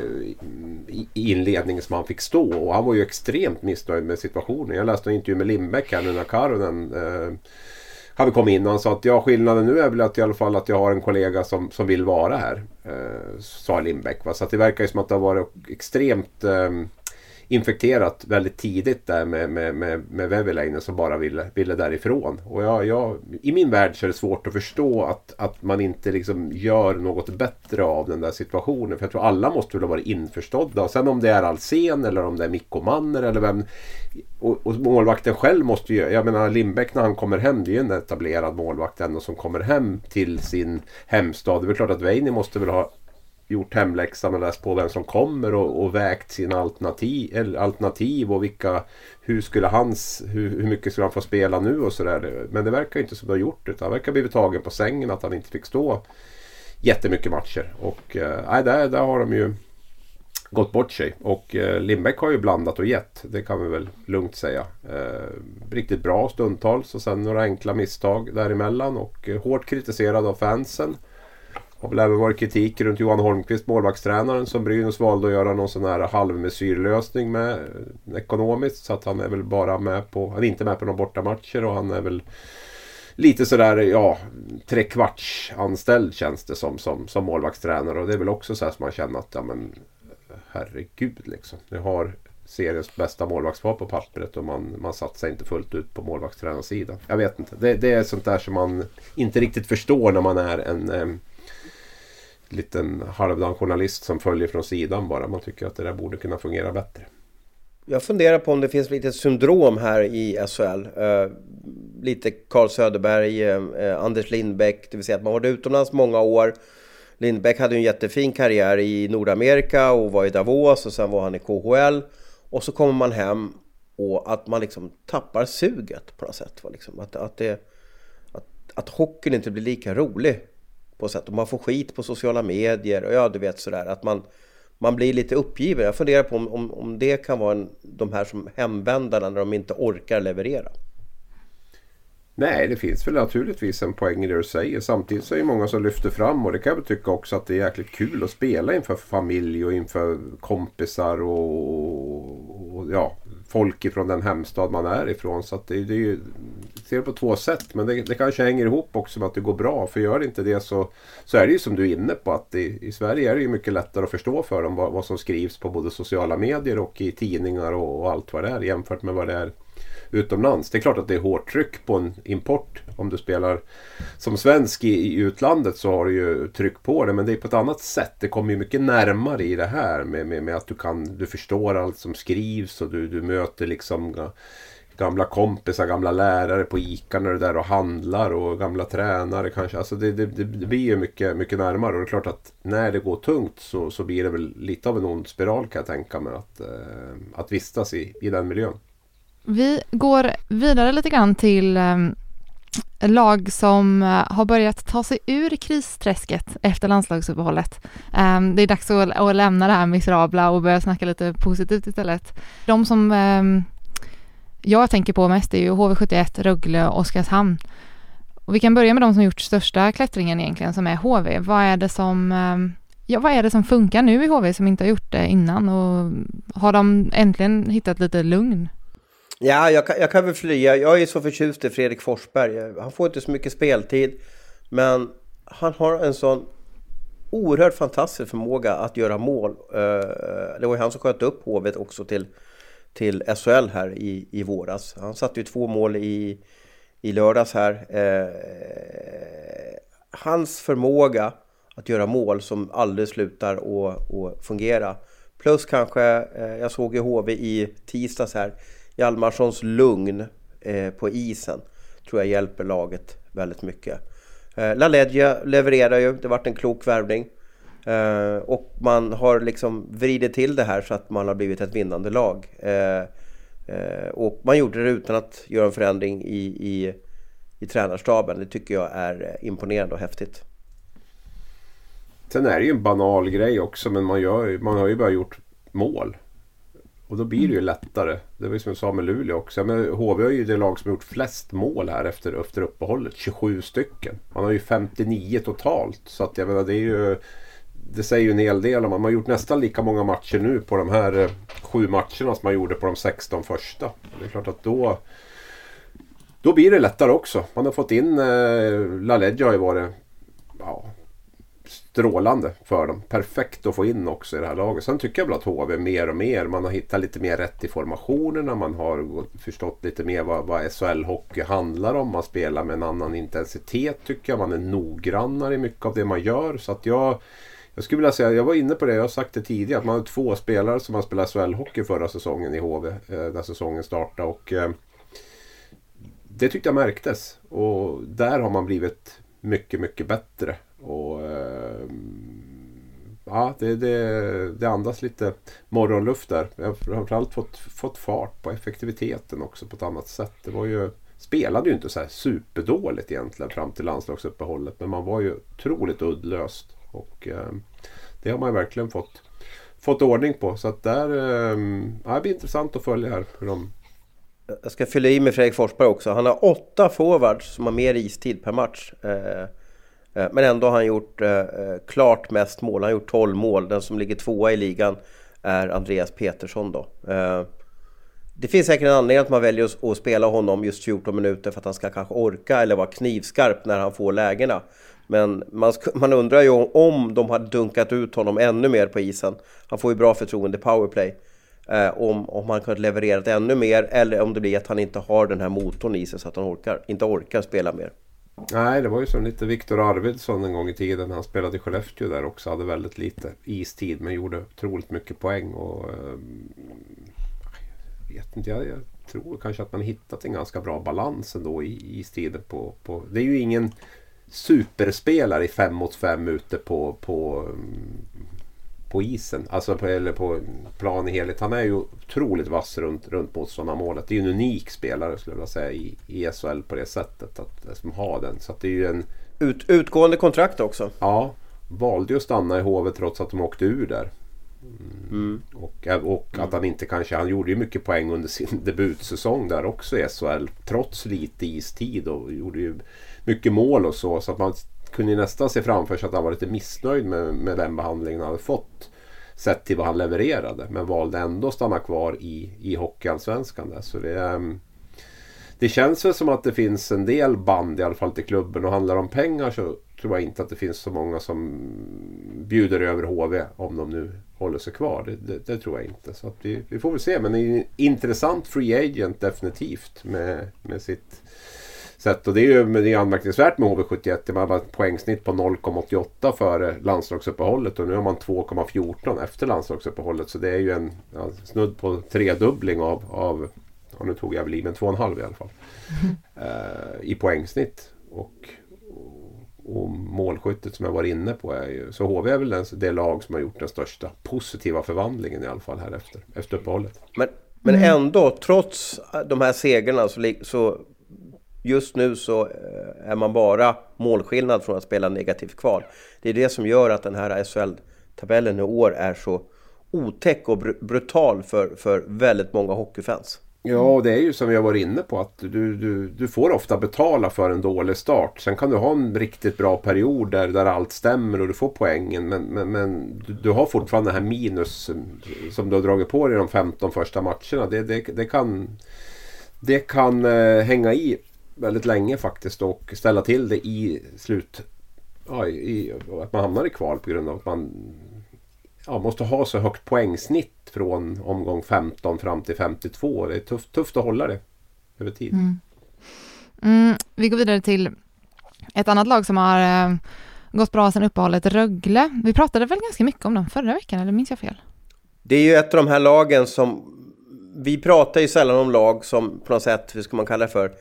i, i inledningen som han fick stå. Och han var ju extremt missnöjd med situationen. Jag läste en intervju med Lindbäck här nu när Karonen uh, hade kommit in och han sa att ja, skillnaden nu är väl att i alla fall att jag har en kollega som, som vill vara här. Eh, sa Lindbäck. Va? Så att det verkar ju som att det har varit extremt eh, infekterat väldigt tidigt där med, med, med, med Veveleinen som bara ville, ville därifrån. Och jag, jag, I min värld så är det svårt att förstå att, att man inte liksom gör något bättre av den där situationen. För jag tror alla måste väl ha varit införstådda. Och sen om det är Alsen eller om det är Mikko Manner eller vem. Och, och målvakten själv måste ju, jag menar Lindbäck när han kommer hem, det är ju en etablerad målvakt ändå som kommer hem till sin hemstad. Det är väl klart att Weini måste väl ha gjort hemläxan och läst på vem som kommer och, och vägt sina alternativ, eller alternativ och vilka, hur skulle hans, hur, hur mycket skulle han få spela nu och sådär. Men det verkar ju inte som det har gjort utan han verkar ha blivit tagen på sängen att han inte fick stå jättemycket matcher. Och eh, där, där har de ju gått bort sig. Och eh, Lindbäck har ju blandat och gett. Det kan vi väl lugnt säga. Eh, riktigt bra stundtals och sen några enkla misstag däremellan. Och eh, hårt kritiserad av fansen. Har väl även varit kritik runt Johan Holmqvist, målvaktstränaren, som Brynäs valde att göra någon sån här halvmesyrlösning med eh, ekonomiskt. Så att han är väl bara med på, han är inte med på några bortamatcher och han är väl lite sådär, ja, trekvarts anställd känns det som, som, som målvaktstränare. Och det är väl också så här som man känner att, ja men eh, herregud liksom. Ni har seriens bästa målvaktspar på pappret och man, man satsar inte fullt ut på målvaktstränarsidan. Jag vet inte. Det, det är sånt där som man inte riktigt förstår när man är en eh, liten halvdan journalist som följer från sidan bara. Man tycker att det där borde kunna fungera bättre. Jag funderar på om det finns lite syndrom här i SHL. Eh, lite Carl Söderberg, eh, Anders Lindbäck, det vill säga att man varit utomlands många år. Lindbäck hade ju en jättefin karriär i Nordamerika och var i Davos och sen var han i KHL. Och så kommer man hem och att man liksom tappar suget på något sätt. va, Liksom. Att, att, det, att, att hockeyn inte blir lika rolig på sätt. Och man får skit på sociala medier och ja, du vet sådär att man, man blir lite uppgiven. Jag funderar på om, om, om det kan vara en, de här som hemvändarna när de inte orkar leverera. Nej, det finns väl naturligtvis en poäng i det du säger. Samtidigt så är det många som lyfter fram och det kan jag väl tycka också att det är jäkligt kul att spela inför familj och inför kompisar och, och ja, folk ifrån den hemstad man är ifrån. Så att det, det är ju, ser det på två sätt. Men det, det kanske hänger ihop också med att det går bra. För gör det inte det så, så är det ju som du är inne på att i, i Sverige är det ju mycket lättare att förstå för dem vad, vad som skrivs på både sociala medier och i tidningar och, och allt vad det är jämfört med vad det är utomlands. Det är klart att det är hårt tryck på en import. Om du spelar som svensk i, i utlandet så har du ju tryck på det. Men det är på ett annat sätt. Det kommer ju mycket närmare i det här med, med, med att du kan du förstår allt som skrivs och du, du möter liksom gamla kompisar, gamla lärare på ICA när du är där och handlar och gamla tränare kanske. Alltså det, det, det, blir ju mycket, mycket närmare och det är klart att när det går tungt så, så blir det väl lite av en ond spiral kan jag tänka mig att, eh, att vistas i, i den miljön. Vi går vidare lite grann till ehm, lag som eh, har börjat ta sig ur kristräsket efter landslagsuppehållet. Ehm, det är dags att, lämna det här miserabla och börja snacka lite positivt istället. De som ehm, jag tänker på mest är ju HV71, Rögle och Oskarshamn. Och vi kan börja med de som gjort största klättringen egentligen, som är HV. Vad är det som Ja, vad är det som funkar nu i HV som inte har gjort det innan och har de äntligen hittat lite lugn? Ja, jag kan, jag kan väl flyga. Jag är så förtjust i Fredrik Forsberg. Han får inte så mycket speltid, men han har en sån oerhört fantastisk förmåga att göra mål. Eh, det var ju han som sköt upp Hovet också till, till SHL här i, i våras. Han satte ju två mål i, i lördags här. Eh, hans förmåga att göra mål som aldrig slutar att fungera. Plus kanske, eh, jag såg ju HV i tisdags här, Hjalmarssons lugn eh, på isen tror jag hjälper laget väldigt mycket. Eh, Laledja LaLeggia levererar ju, det varit en klok värvning. Eh, och man har liksom vridit till det här så att man har blivit ett vinnande lag. Och man gjorde det utan att göra en förändring i, i, i tränarstaben. Det tycker jag är imponerande och häftigt. Sen är det ju en banal grej också men man, gör, man har ju bara gjort mål. Och då blir det ju lättare. Det var ju som jag sa med Luleå också. Men HV har ju det lag som gjort flest mål här efter, efter uppehållet. 27 stycken. Man har ju 59 totalt. Så att jag menar det är ju... Det säger ju en hel del om man har gjort nästan lika många matcher nu på de här eh, sju matcherna som man gjorde på de 16 första. Det är klart att då... Då blir det lättare också. Man har fått in... Eh, LaLeggia har ju varit... Ja, strålande för dem. Perfekt att få in också i det här laget. Sen tycker jag väl att HV mer och mer, man har hittat lite mer rätt i formationerna. Man har förstått lite mer vad, vad SHL-hockey handlar om. Man spelar med en annan intensitet tycker jag. Man är noggrannare i mycket av det man gör. Så att jag, jag skulle vilja säga, jag var inne på det, jag har sagt det tidigare, att man har två spelare som har spelat SHL-hockey förra säsongen i HV. Eh, när säsongen startade. Och, eh, det tyckte jag märktes. Och där har man blivit mycket, mycket bättre. Och eh, ja, det, det, det andas lite morgonluft där. Jag har framförallt fått, fått fart på effektiviteten också på ett annat sätt. Det var ju, spelade ju inte så här superdåligt egentligen fram till landslagsuppehållet. Men man var ju otroligt uddlöst. Och eh, det har man ju verkligen fått, fått ordning på. Så att där, eh, ja, det blir intressant att följa här hur de jag ska fylla i med Fredrik Forsberg också. Han har åtta forwards som har mer istid per match. Eh, Eh, Eh, men ändå har han gjort eh, eh, klart mest mål. Han har gjort 12 mål. Den som ligger tvåa i ligan är Andreas Petersson då. Det finns säkert en anledning att man väljer att spela honom just 14 minuter för att han ska kanske orka eller vara knivskarp när han får lägena. Men man, man undrar ju om de hade dunkat ut honom ännu mer på isen. Han får ju bra förtroende i powerplay. Eh, om, om han kunnat levererat ännu mer eller om det blir att han inte har den här motorn i sig så att han orkar, inte orkar spela mer. Nej, det var ju som lite Viktor Arvidsson en gång i tiden. Han spelade i Skellefteå där också. Hade väldigt lite istid men gjorde otroligt mycket poäng. Och, eh, jag vet inte, jag, jag, tror kanske att man hittat en ganska bra balans ändå i istiden. På, på, det är ju ingen superspelare i fem mot fem ute på, på, på isen. Alltså på, eller på plan i helhet. Han är ju otroligt vass runt, runt motståndarmålet. Det är ju en unik spelare skulle jag vilja säga i, i SHL på det sättet. Att, som har den. Så det är ju en... Ut, utgående kontrakt också. Ja, valde ju att stanna i HV trots att de åkte ur där. Mm. Och, och att han inte kanske, han gjorde ju mycket poäng under sin debutsäsong där också i SHL. Trots lite istid och gjorde ju mycket mål och så. Så att man kunde nästan se framför sig att han var lite missnöjd med, med den behandlingen han hade fått. Sett till vad han levererade. Men valde ändå att stanna kvar i, i Hockeyallsvenskan. Där. Så det, ehm, det känns väl som att det finns en del band i alla fall till klubben och handlar om pengar så tror jag inte att det finns så många som bjuder över HV om de nu håller sig kvar. Det, det, det tror jag inte. Så vi, vi, får väl se. Men det är en intressant free agent definitivt med, med sitt sätt. Och det är ju det är anmärkningsvärt med HV71. Man har ett poängsnitt på 0,88 före landslagsuppehållet och nu har man 2,14 efter landslagsuppehållet. Så det är ju en ja, snudd på tredubbling av, av ja, nu tog jag väl i, men 2,5 i alla fall. Uh, I poängsnitt. Och, och målskyttet som jag var inne på är ju... Så HV är väl den, det lag som har gjort den största positiva förvandlingen i alla fall här efter, efter uppehållet. Men, men mm. ändå, trots de här segrarna så, så just nu så eh, är man bara målskillnad från att spela negativt kval. Det är det som gör att den här SHL-tabellen i år är så otäck och br brutal för, för väldigt många hockeyfans. Ja, och det är ju som vi har varit inne på att du, du, du får ofta betala för en dålig start. Sen kan du ha en riktigt bra period där, där allt stämmer och du får poängen. Men, men, men du, du, har fortfarande det här minus som du har dragit på dig de 15 första matcherna. Det, det, det kan, det kan eh, hänga i väldigt länge faktiskt och ställa till det i slut... Ja, i, att man hamnar i kval på grund av att man ja, måste ha så högt poängsnitt från omgång 15 fram till 52. Det är tufft, tufft att hålla det över tid. Mm. Mm, vi går vidare till ett annat lag som har eh, gått bra sedan uppehållet, Rögle. Vi pratade väl ganska mycket om dem förra veckan, eller minns jag fel? Det är ju ett av de här lagen som... Vi pratar ju sällan om lag som på något sätt, hur ska man kalla det för?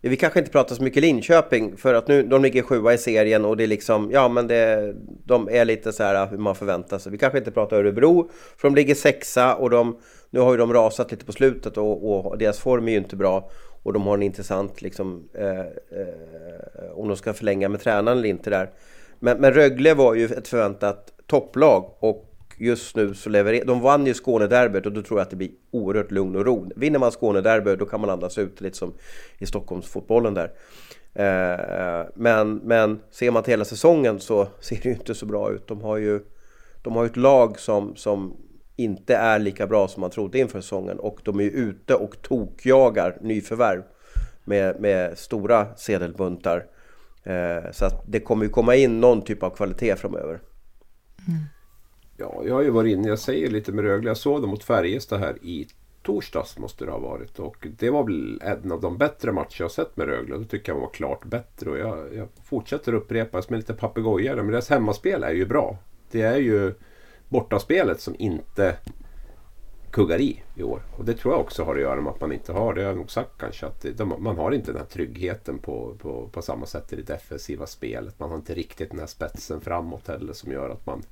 Vi kanske inte pratar så mycket Linköping för att nu, de ligger sjua i serien och det är liksom, ja men det, de är lite så här hur man förväntar sig. Vi kanske inte pratar Örebro, för de ligger sexa och de, nu har ju de rasat lite på slutet och, och deras form är ju inte bra. Och de har en intressant, liksom, eh, eh, om de ska förlänga med tränaren eller inte där. Men, men Rögle var ju ett förväntat topplag och just nu så levererar... De vann ju Skånederbyt och då tror jag att det blir oerhört lugn och ro. Vinner man Skånederbyt då kan man andas ut lite som i Stockholmsfotbollen där. Eh, men, men ser man till hela säsongen så ser det ju inte så bra ut. De har ju, de har ett lag som, som inte är lika bra som man trodde inför säsongen och de är ju ute och tokjagar nyförvärv med, med stora sedelbuntar. Eh, så att det kommer ju komma in någon typ av kvalitet framöver. Mm. Ja, jag har ju varit inne, jag säger lite med Rögle. Jag såg dem mot Färjestad här i torsdags måste det ha varit. Och det var väl en av de bättre matcher jag sett med Rögle. Då tycker jag de var klart bättre. Och jag, jag fortsätter upprepa som en liten papegojare. Men deras hemmaspel är ju bra. Det är ju bortaspelet som inte kuggar i i år. Och det tror jag också har att göra med att man inte har, det har jag nog sagt kanske, att de, man har inte den här tryggheten på, på, på samma sätt i det defensiva spelet. Man har inte riktigt den här spetsen framåt heller som gör att man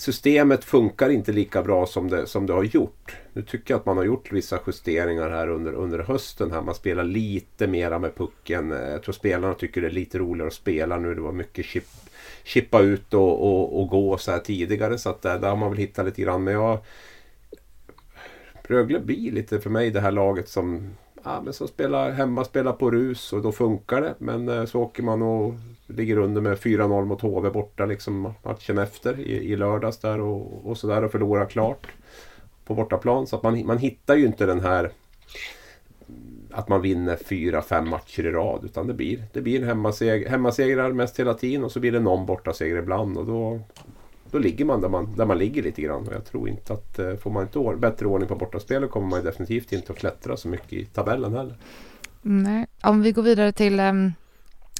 systemet funkar inte lika bra som det, som det har gjort. Nu tycker jag att man har gjort vissa justeringar här under, under hösten. här. Man spelar lite mera med pucken. Jag tror spelarna tycker det är lite roligare att spela nu. Det var mycket chip, chippa ut och, och, och gå så här tidigare. Så att där, där har man väl hittat lite grann. Men jag... Rögle blir lite för mig det här laget som ja, men som spelar hemma, spelar på rus och då funkar det. Men eh, så åker man och ligger under med 4-0 mot HV borta liksom matchen efter i, i lördags där och, och sådär och förlorar klart på bortaplan. Så att man, man hittar ju inte den här att man vinner fyra, fem matcher i rad. Utan det blir, det blir hemmaseg hemmasegrar mest hela tiden och så blir det någon bortaseger ibland. Och då, då ligger man där, man där man ligger lite grann. Och jag tror inte att eh, får man inte år, bättre ordning på bortaspelet kommer man definitivt inte att klättra så mycket i tabellen heller. Nej, om vi går vidare till um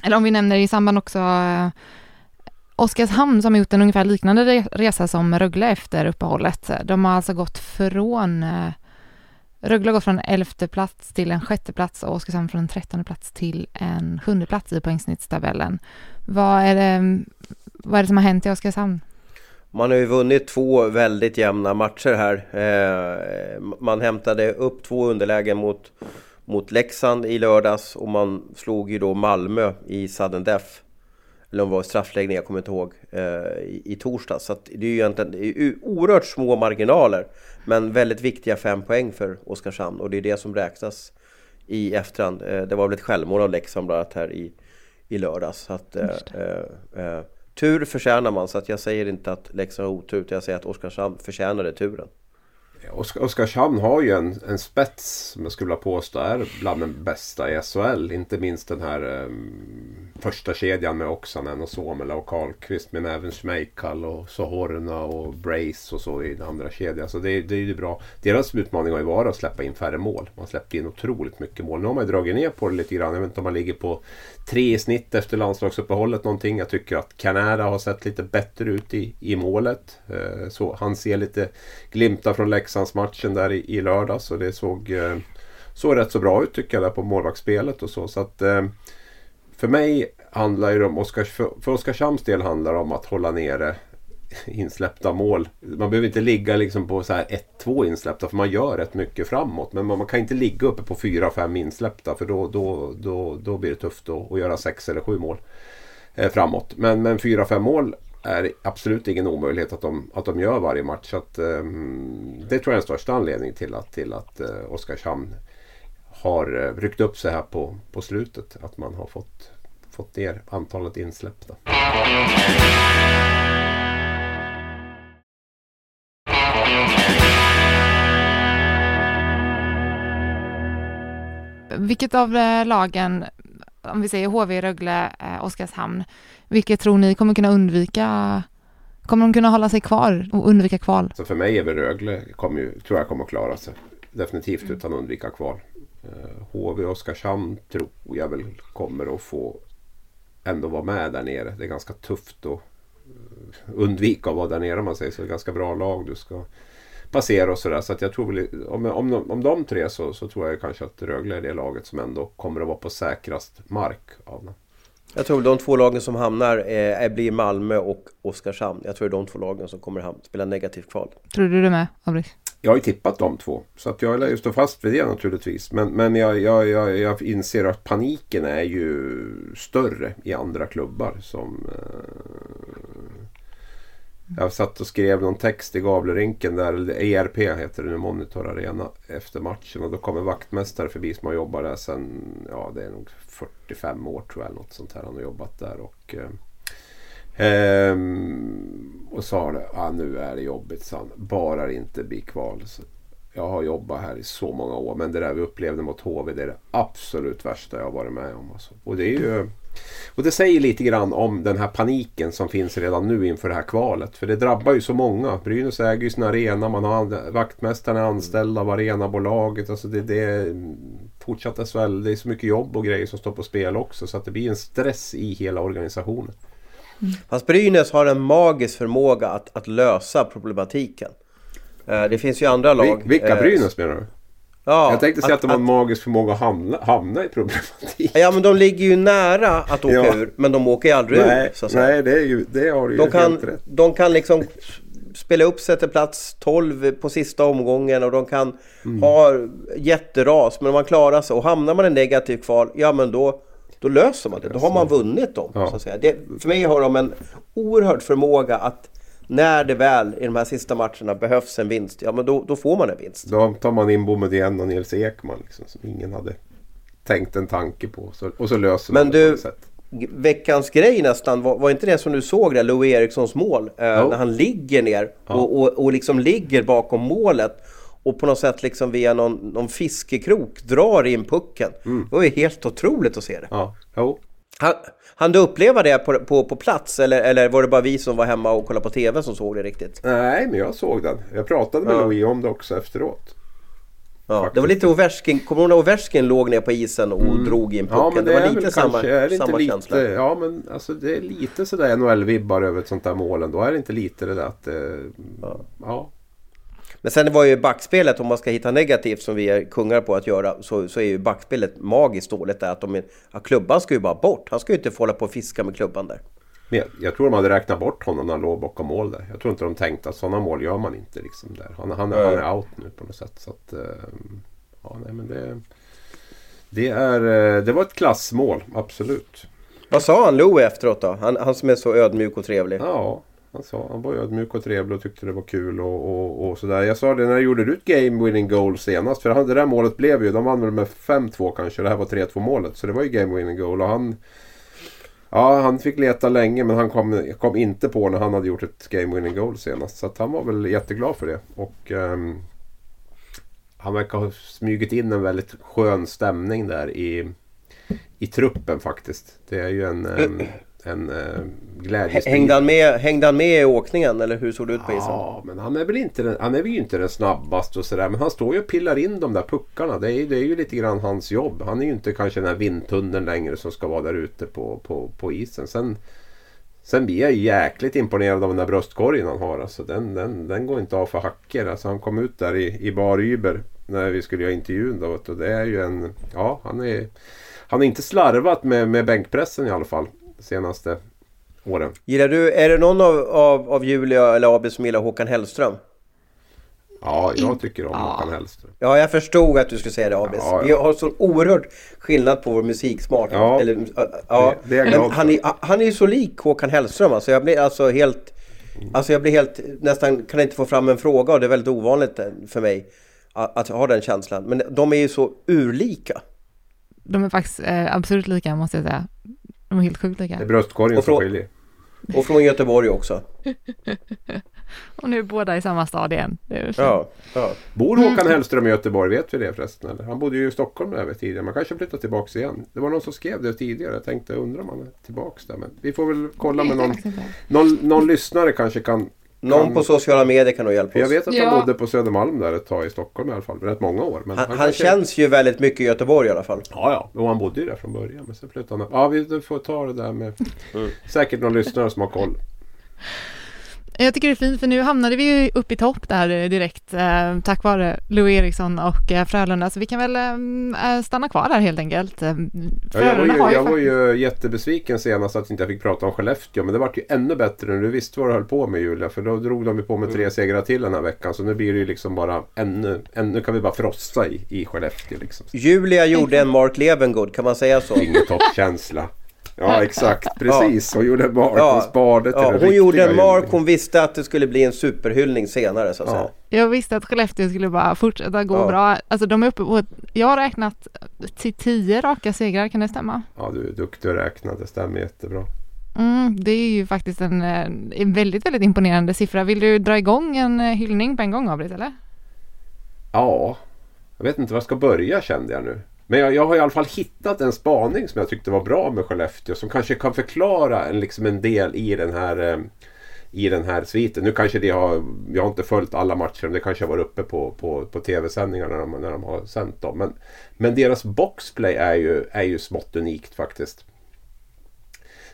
eller om vi nämner i samband också eh, Oskarshamn som har gjort en ungefär liknande resa som Rögle efter uppehållet. De har alltså gått från eh, Rögle har gått från elfte plats till en sjätte plats och Oskarshamn från en trettonde plats till en sjunde plats i poängsnittstabellen. Vad är det, vad är det som har hänt i Oskarshamn? Man har ju vunnit två väldigt jämna matcher här. Eh, man hämtade upp två underlägen mot, mot Leksand i lördags och man slog ju då Malmö i sudden death. Eller om det var straffläggning, jag kommer inte ihåg, eh, i, i torsdags. Så det är ju egentligen det är oerhört små marginaler. Men väldigt viktiga fem poäng för Oskarshamn och det är det som räknas i efterhand. Eh, det var väl ett självmål av Leksand bland annat här i, i lördags. Så att, eh, eh, eh, tur förtjänar man, så att jag säger inte att Leksand har otur, utan jag säger att Oskarshamn förtjänade turen. Oskarshamn har ju en, en spets som jag skulle vilja påstå är bland den bästa i SHL. Inte minst den här um, första kedjan med Oksanen och Suomela och Karlqvist. Men även Schmeichel och Sohorna och Brace och så i den andra kedjan. Så det, det är ju bra. Deras utmaning har ju varit att släppa in färre mål. Man släppte in otroligt mycket mål. Nu har man ju dragit ner på det lite grann. Jag vet inte om man ligger på tre i snitt efter landslagsuppehållet någonting. Jag tycker att Canada har sett lite bättre ut i, i målet. Eh, så han ser lite glimtar från Leksandsmatchen där i, i lördags. Och det såg, eh, såg rätt så bra ut tycker jag där på målvaktsspelet och så. så att, eh, för mig handlar det om, Oskar, för, Oskarshamns del handlar det om att hålla nere insläppta mål. Man behöver inte ligga liksom på 1-2 insläppta för man gör rätt mycket framåt. Men man, man kan inte ligga uppe på 4-5 insläppta för då, då, då, då blir det tufft att, att göra 6 eller 7 mål eh, framåt. Men, men 4-5 mål är absolut ingen omöjlighet att de, att de gör varje match. Så att, eh, det tror jag är den största anledningen till att, till att eh, Oskarshamn har eh, ryckt upp sig här på, på slutet. Att man har fått, fått ner antalet insläppta. Vilket av eh, lagen, om vi säger HV, Rögle, eh, Oskarshamn, vilket tror ni kommer kunna undvika Kommer de kunna hålla sig kvar och undvika kval? Så för mig är väl Rögle, kommer ju, tror jag kommer att klara sig. Definitivt utan att undvika kval. HV och Oskarshamn tror jag väl kommer att få ändå vara med där nere. Det är ganska tufft att undvika att vara där nere om man säger så. Det är ganska bra lag du ska passera och sådär. Så att jag tror väl, om, om, om de tre så, så tror jag kanske att Rögle är det laget som ändå kommer att vara på säkrast mark av dem. Jag tror de två lagen som hamnar eh, blir Malmö och Oskarshamn. Jag tror det är de två lagen som kommer att spela negativt kval. Tror du det med, Abris? Jag har ju tippat de två. Så att jag lär ju stå fast vid det naturligtvis. Men, men jag, jag, jag, jag inser att paniken är ju större i andra klubbar. Som, eh, jag satt och skrev någon text i Gavlerinken där, eller ERP heter det nu, Monitor Arena, efter matchen. Och då kom en vaktmästare förbi som har jobbat där sedan, ja det är nog 45 år tror jag, något sånt här. Han har jobbat där och eh, Ehm, och sa det, ah, nu är det jobbigt, sa han. Bara det inte blir kval. Så jag har jobbat här i så många år men det där vi upplevde mot HV det är det absolut värsta jag har varit med om. Alltså. Och det är ju och det säger lite grann om den här paniken som finns redan nu inför det här kvalet. För det drabbar ju så många. Brynäs äger ju sin arena, man har vaktmästarna är anställda av arenabolaget. Alltså det, det är fortsatt SHL, det är så mycket jobb och grejer som står på spel också. Så att det blir en stress i hela organisationen. Mm. Fast Brynäs har en magisk förmåga att, att lösa problematiken. Eh, det finns ju andra lag. Vilka eh, Brynäs menar du? Ja, jag tänkte säga att, att de har en magisk förmåga att hamna, hamna i problematik. Ja men de ligger ju nära att åka ja. ur men de åker ju aldrig nej, ur. Så att säga. Nej det, är ju, det har du ju de kan, helt rätt. De kan liksom spela upp sig till plats 12 på sista omgången och de kan mm. ha jätteras men om man klarar sig och hamnar man i negativ kval, ja men då då löser man det. Då har man vunnit dem. Ja. Så att säga. Det, för mig har de en oerhörd förmåga att när det väl i de här sista matcherna behövs en vinst, ja men då, då får man en vinst. Då tar man in Boumedienne och Nils Ekman liksom, som ingen hade tänkt en tanke på. Så, och så löser men man det på ett sätt. Veckans grej nästan, var, var inte det som du såg där, Louis Erikssons mål? Eh, när han ligger ner ja. och, och, och liksom ligger bakom målet och på något sätt liksom via någon, någon fiskekrok drar in pucken. Mm. Det var ju helt otroligt att se det. Ja, jo. Han, han du uppleva det på, på, på plats eller, eller var det bara vi som var hemma och kollade på TV som såg det riktigt? Nej, men jag såg den. Jag pratade med ja. Louis om det också efteråt. Ja, det var lite Ovechkin, kommer du ihåg när Ovechkin låg ner på isen och mm. drog in pucken? Ja, men det, det var lite samma, kanske, är det samma lite, känsla. Ja, men alltså det är lite sådär NHL-vibbar över ett sånt där mål. Då är det inte lite det där att... Eh, ja. ja. Men sen var ju backspelet, om man ska hitta negativt som vi är kungar på att göra, så, så är ju backspelet magiskt dåligt där. Att, de, att klubban ska ju bara bort. Han ska ju inte få hålla på och fiska med klubban där. Men jag, jag tror de hade räknat bort honom när han låg bakom mål där. Jag tror inte de tänkte att sådana mål gör man inte liksom där. Han, han, han är out nu på något sätt. Så att, eh, ja, nej, men det, det, är, eh, det var ett klassmål, absolut. Vad sa han Louie efteråt då? Han, han som är så ödmjuk och trevlig. Ja, han sa han var ödmjuk och trevlig och tyckte det var kul och, och, och sådär. Jag sa det när gjorde du ett game winning goal senast? För han, det där målet blev ju, de vann väl med 5-2 kanske. Det här var 3-2 målet. Så det var ju game winning goal och han... Ja, han fick leta länge men han kom, kom inte på när han hade gjort ett game winning goal senast. Så att han var väl jätteglad för det. Och um, han verkar ha smugit in en väldigt skön stämning där i, i truppen faktiskt. Det är ju en, Um, en uh, glädjespridning. Hängde han, med, hängde han med i åkningen eller hur såg det ut på isen? Ja, men han är väl inte den, han är väl inte den snabbaste och sådär. Men han står ju och pillar in de där puckarna. Det är, det är ju lite grann hans jobb. Han är ju inte kanske den här vindtunneln längre som ska vara där ute på, på, på isen. Sen, sen blir jag jäkligt imponerad av den där bröstkorgen han har. Alltså, den, den, den går inte av för hacker. Alltså, han kom ut där i, i bar Uber när vi skulle göra intervjun. Då, och det är ju en... Ja, han är... Han har inte slarvat med, med bänkpressen i alla fall. Senaste åren. Gillar du, är det någon av, av, av Julia eller Abis som gillar Håkan Hellström? Ja, jag tycker om Håkan Hellström. Ja, jag förstod att du skulle säga det Abis. Ja, ja. Vi har så oerhört skillnad på vår musiksmak. Ja, Eller, ja. det- det är jag han, är, han är ju så lik Håkan Hellström. Alltså jag blir alltså helt... Alltså jag blir helt... Nästan kan inte få fram en fråga och det är väldigt ovanligt för mig att, att ha den känslan. Men de är ju så urlika. De är faktiskt eh, absolut lika måste jag säga. De är helt sjukt lika. Det är bröstkorgen Och som skiljer. Och från Göteborg också. Och nu är båda i samma stad igen. Det är så. Ja, ja. Bor Håkan Hellström i Göteborg? Vet vi det förresten? Eller? Han bodde ju i Stockholm över tidigare. Man kanske flyttar tillbaka igen. Det var någon som skrev det tidigare. Jag tänkte undra om han är tillbaka där. Men vi får väl kolla med någon, någon, någon lyssnare kanske kan... Någon på sociala medier kan nog hjälpa För jag oss. vet att Ja. han bodde på Södermalm där ett tag i Stockholm i alla fall. Rätt många år. Men Han, han kanske- känns ju väldigt mycket i Göteborg i alla fall. Ja, ja. Och han bodde ju där från början. Men sen flyttade han. Ja, vi får ta det där med... Säkert någon lyssnare som har koll. Jag tycker det är fint för nu hamnade vi ju upp i topp där eh, direkt eh, tack vare Louis Eriksson och eh, Frölunda så vi kan väl eh, stanna kvar där helt enkelt. Eh, Ja, jag var, Frölunda ju, ju jag var ju jättebesviken senast att inte jag fick prata om Skellefteå. Men det vart ju ännu bättre när du visste vad du höll på med Julia. För då drog de ju på med tre segrar till den här veckan. Så nu blir det ju liksom bara ännu... ännu kan vi bara frossa i, i Skellefteå liksom. Julia gjorde en Mark Levengood, kan man säga så? Ingen toppkänsla. Ja exakt, precis. Hon gjorde en mark. Ja. Hon sparade till Ja, hon gjorde en mark, hon visste att det skulle bli en superhyllning senare så att Ja. säga. Jag visste att Skellefteå skulle bara fortsätta gå Ja. bra. Alltså de är uppe på, jag har räknat till tio raka segrar, kan det stämma? Ja du är duktig att räkna. Det stämmer jättebra. Mm, det är ju faktiskt en, eh, en väldigt, väldigt imponerande siffra. Vill du dra igång en eh, hyllning på en gång, Abrit, eller? Ja, jag vet inte var jag ska börja kände jag nu. Men jag, jag har i alla fall hittat en spaning som jag tyckte var bra med Skellefteå. Som kanske kan förklara en, liksom en del i den här eh, i den här sviten. Nu kanske det har, jag har inte följt alla matcher, men det kanske har varit uppe på, på, på tv-sändningar när de, när de har sänt dem. Men, men deras boxplay är ju, är ju smått unikt faktiskt.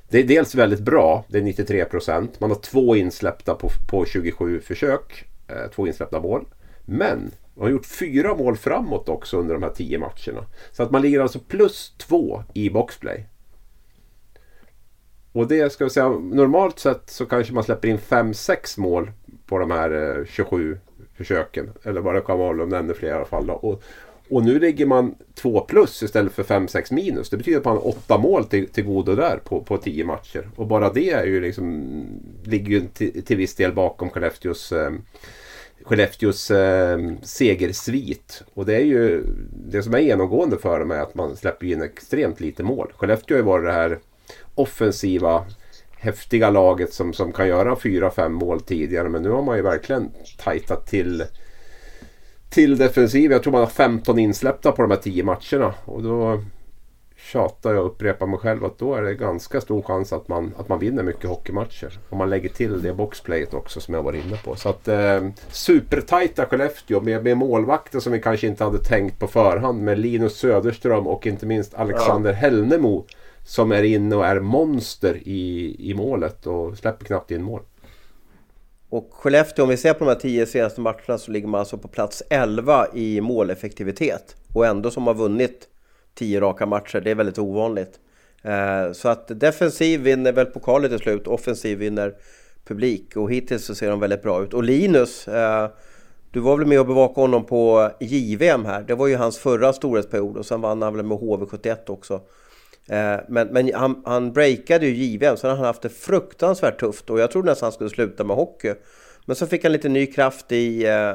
Det är dels väldigt bra, det är 93 procent. Man har två insläppta på, på 27 försök. Eh, två insläppta mål. Men han har gjort fyra mål framåt också under de här tio matcherna. Så att man ligger alltså plus två i boxplay. Och det ska vi säga, normalt sett så kanske man släpper in 5-6 mål på de här eh, 27 försöken. Eller vad det kan vara, om det ännu fler i alla fall. Och, och nu ligger man 2 plus istället för 5-6 minus. Det betyder att man har 8 mål till, till godo där på, på 10 matcher. Och bara det är ju liksom, ligger ju till, till viss del bakom Skellefteås eh, Skellefteås eh, segersvit. Och det är ju det som är genomgående för dem är att man släpper in extremt lite mål. Skellefteå har ju varit det här offensiva häftiga laget som, som kan göra 4-5 mål tidigare. Men nu har man ju verkligen tajtat till till defensiv. Jag tror man har 15 insläppta på de här 10 matcherna. Och då tjatar jag och upprepar mig själv att då är det ganska stor chans att man, att man vinner mycket hockeymatcher. Om man lägger till det boxplayet också som jag var inne på. Så att eh, supertajta Skellefteå med, med målvakter som vi kanske inte hade tänkt på förhand. Med Linus Söderström och inte minst Alexander Hellnemo. Som är inne och är monster i, i målet och släpper knappt in mål. Och Skellefteå, om vi ser på de här tio senaste matcherna så ligger man alltså på plats 11 i måleffektivitet. Och ändå som har vunnit tio raka matcher, det är väldigt ovanligt. Eh, så att defensiv vinner väl pokalen till slut, offensiv vinner publik och hittills så ser de väldigt bra ut. Och Linus, eh, du var väl med och bevakade honom på JVM här. Det var ju hans förra storhetsperiod och sen vann han väl med HV71 också. Eh, men, men han, han breakade ju JVM, sen har han haft det fruktansvärt tufft och jag trodde nästan han skulle sluta med hockey. Men så fick han lite ny kraft i eh,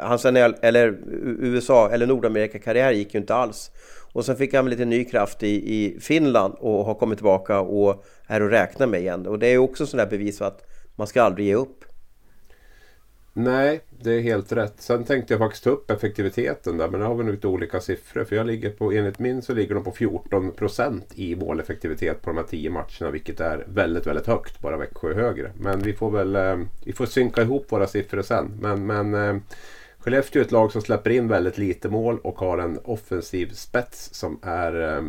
hans NL, eller USA eller Nordamerika-karriär gick ju inte alls. Och sen fick han lite ny kraft i, i Finland och har kommit tillbaka och är att räkna med igen. Och det är också sådana bevis för att man ska aldrig ge upp. Nej, det är helt rätt. Sen tänkte jag faktiskt ta upp effektiviteten där. Men där har vi nog lite olika siffror. För jag ligger på, enligt min så ligger de på 14 procent i måleffektivitet på de här 10 matcherna. Vilket är väldigt, väldigt högt. Bara Växjö högre. Men vi får väl eh, vi får synka ihop våra siffror sen. Men, men eh, Skellefteå är ett lag som släpper in väldigt lite mål och har en offensiv spets som är eh,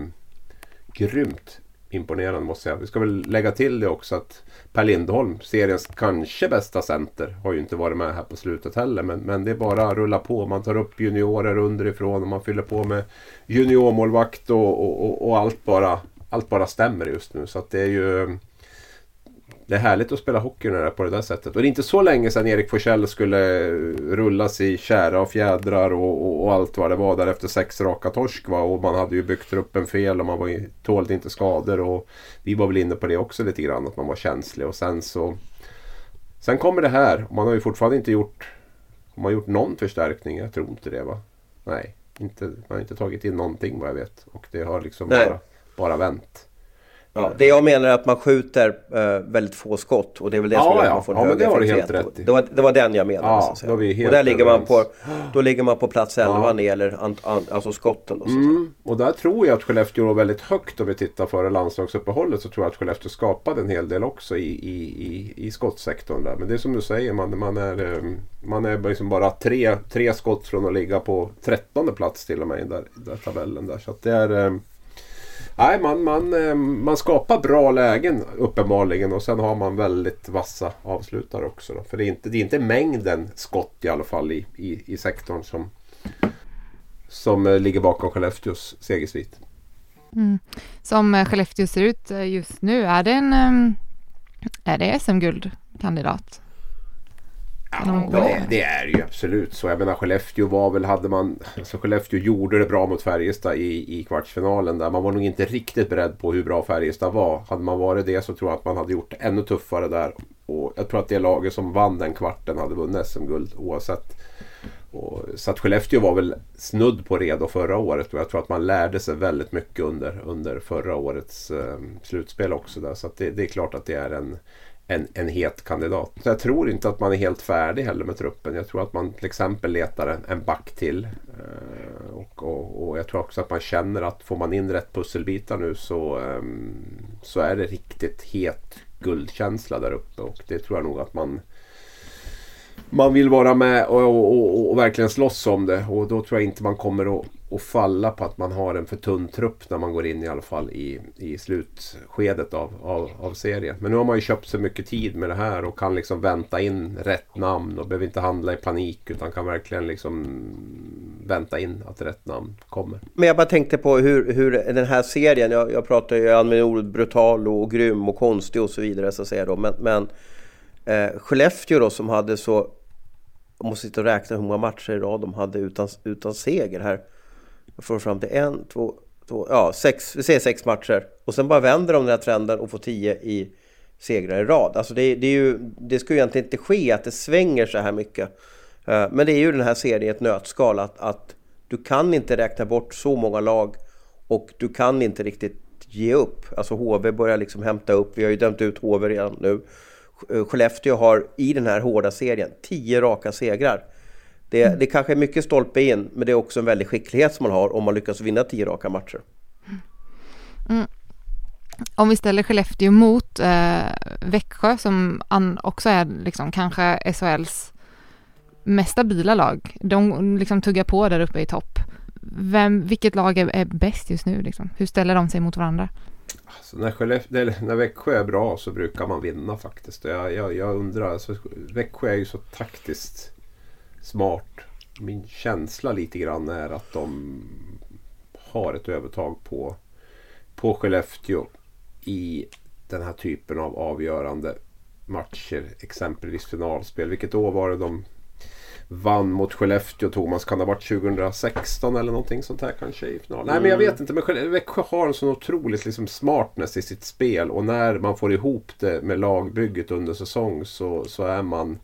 grymt imponerande måste jag säga. Vi ska väl lägga till det också att Per Lindholm, seriens kanske bästa center, har ju inte varit med här på slutet heller. Men, men det är bara att rulla på. Man tar upp juniorer underifrån och man fyller på med juniormålvakt och, och, och, och allt, bara, allt bara stämmer just nu. Så att det är ju ehm, det är härligt att spela hockey när det är på det där sättet. Och det är inte så länge sedan Erik Forsell skulle rullas i kära och fjädrar och, och, och, allt vad det var där efter sex raka torsk. Va? Och man hade ju byggt truppen fel och man var, tålde inte skador. Och vi var väl inne på det också lite grann, att man var känslig. Och sen så... Sen kommer det här. Man har ju fortfarande inte gjort... Har man gjort någon förstärkning? Jag tror inte det va? Nej, inte, man har inte tagit in någonting vad jag vet. Och det har liksom bara, bara vänt. Ja, det jag menar är att man skjuter uh, väldigt få skott och det är väl det som ja, gör att man får en ja, hög men det har du helt rätt i. Det var, det var den jag menade. Ja, så då vi och där ligger man på, då ligger man på plats 11 ja. när det gäller an, an, alltså skotten. Och, så. Mm, och där tror jag att Skellefteå var väldigt högt om vi tittar före landslagsuppehållet så tror jag att Skellefteå skapade en hel del också i, i, i, i skottsektorn. Där. Men det är som du säger, man, man är, eh, man är liksom bara tre, tre skott från att ligga på trettonde plats till och med i den där, där tabellen. Där. Så det är... Nej, man, man, eh, man skapar bra lägen uppenbarligen och sen har man väldigt vassa avslutare också. Då. För det är, inte, det är inte mängden skott i alla fall i, i, i sektorn som, som eh, ligger bakom Skellefteås segersvit. Mm. Som eh, Skellefteå ser ut just nu, är det en är det SM-guldkandidat? Ja, det, det, är ju absolut så. Jag menar Skellefteå var väl, hade man... Alltså Skellefteå gjorde det bra mot Färjestad i, i kvartsfinalen där. Man var nog inte riktigt beredd på hur bra Färjestad var. Hade man varit det så tror jag att man hade gjort det ännu tuffare där. Och jag tror att det laget som vann den kvarten hade vunnit SM-guld oavsett. Och, så att Skellefteå var väl snudd på redo förra året och jag tror att man lärde sig väldigt mycket under, under förra årets eh, slutspel också. Där. Så det, det, är klart att det är en en, en het kandidat. Så jag tror inte att man är helt färdig heller med truppen. Jag tror att man till exempel letar en, en back till. Eh, och, och, och, jag tror också att man känner att får man in rätt pusselbitar nu så, eh, så är det riktigt het guldkänsla där uppe. Och det tror jag nog att man man vill vara med och, och, och, verkligen slåss om det. Och då tror jag inte man kommer att, att falla på att man har en för tunn trupp när man går in i alla fall i, i slutskedet av, av, av serien. Men nu har man ju köpt så mycket tid med det här och kan liksom vänta in rätt namn och behöver inte handla i panik utan kan verkligen liksom vänta in att rätt namn kommer. Men jag bara tänkte på hur, hur den här serien, jag, jag pratar ju använder ordet brutal och grym och konstig och så vidare så att säga då. Men, men eh, Skellefteå då som hade så jag måste sitta och räkna hur många matcher i rad de hade utan, utan seger här. Jag får fram till en, två, två, ja sex, vi säger sex matcher. Och sen bara vänder de den här trenden och får tio i segrar i rad. Alltså det, det, är ju, det ska ju egentligen inte ske att det svänger så här mycket. Eh, men det är ju den här serien i ett nötskal att, att du kan inte räkna bort så många lag och du kan inte riktigt ge upp. Alltså HV börjar liksom hämta upp. Vi har ju dömt ut HV redan nu. Eh, Skellefteå har i den här hårda serien 10 raka segrar. Det, mm. det kanske är mycket stolpe in, men det är också en väldig skicklighet som man har om man lyckas vinna 10 raka matcher. Mm. Om vi ställer Skellefteå mot eh, Växjö som också är liksom kanske SHLs mest stabila lag. De liksom tuggar på där uppe i topp. Vem, vilket lag är, är bäst just nu? Liksom? Hur ställer de sig mot varandra? Alltså när, Skellefteå, när Växjö är bra så brukar man vinna faktiskt. Jag, jag, jag undrar, alltså, Växjö är ju så taktiskt smart. Min känsla lite grann är att de har ett övertag på på Skellefteå i den här typen av avgörande matcher. Exempelvis finalspel. Vilket år var det de vann mot Skellefteå Thomas? Kan det ha varit 2016 eller någonting sånt här kanske i final? Nej men jag vet inte. Men Växjö har en sån otroligt liksom smartness i sitt spel. Och när man får ihop det med lagbygget under säsong så, så är man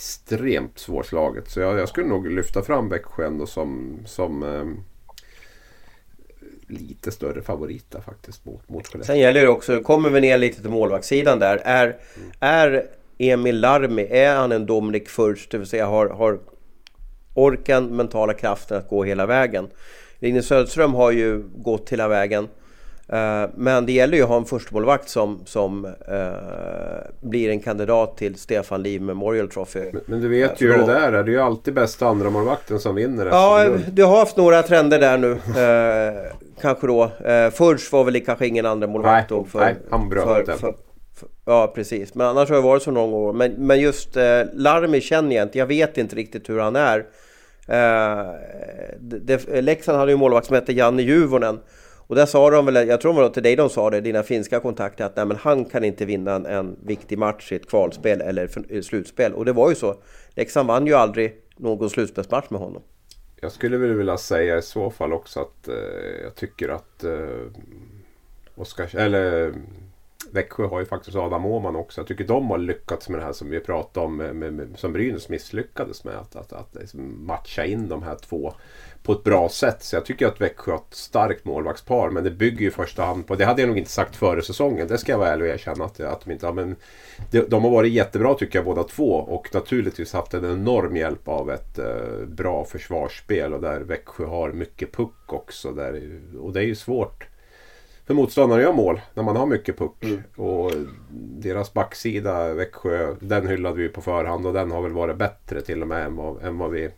extremt svårslaget. Så jag, jag skulle nog lyfta fram Växjö ändå som, som eh, lite större favorita faktiskt mot, mot Skellefteå. Sen gäller det också, kommer vi ner lite till målvaktssidan där. Är, är Emil Larmi, är han en Dominic först? Det vill säga har, har orken, mentala kraften att gå hela vägen. Linus Söderström har ju gått hela vägen. Eh, Men det gäller ju att ha en förstemålvakt som, som eh, blir en kandidat till Stefan Liv Memorial Trophy. Men, men du vet ju hur då- det där är. Det är ju alltid bästa andra som vinner Ja, du har haft några trender där nu. Eh, kanske då. Eh, Furch var väl kanske ingen andra målvakt då. För, nej, han bröt för, för, för, Ja, precis. Men annars har det varit så några år. Men, men just eh, Larmi känner jag inte. Jag vet inte riktigt hur han är. Eh, det, Leksand hade ju en målvakt som hette Janne Juvonen. Och där sa de väl, jag tror det var till dig de sa det, dina finska kontakter, att nej, men han kan inte vinna en, en viktig match i ett kvalspel eller slutspel. Och det var ju så. Leksand vann ju aldrig någon slutspelsmatch med honom. Jag skulle väl vilja säga i så fall också att eh, jag tycker att eh, Oskar, eller Växjö har ju faktiskt Adam Åhman också. Jag tycker de har lyckats med det här som vi pratade om med, med, med, som Brynäs misslyckades med. Att, att, att liksom matcha in de här två på ett bra sätt. Så jag tycker att Växjö har ett starkt målvaktspar. Men det bygger ju i första hand på, det hade jag nog inte sagt före säsongen. Det ska jag vara ärlig och erkänna att, att de inte har. Men de, de har varit jättebra tycker jag båda två. Och naturligtvis haft en enorm hjälp av ett eh, bra försvarsspel. Och där Växjö har mycket puck också. Där, och det är ju svårt för motståndare att göra mål när man har mycket puck. Och deras backsida, Växjö, den hyllade vi på förhand och den har väl varit bättre till och med än vad, än vad vi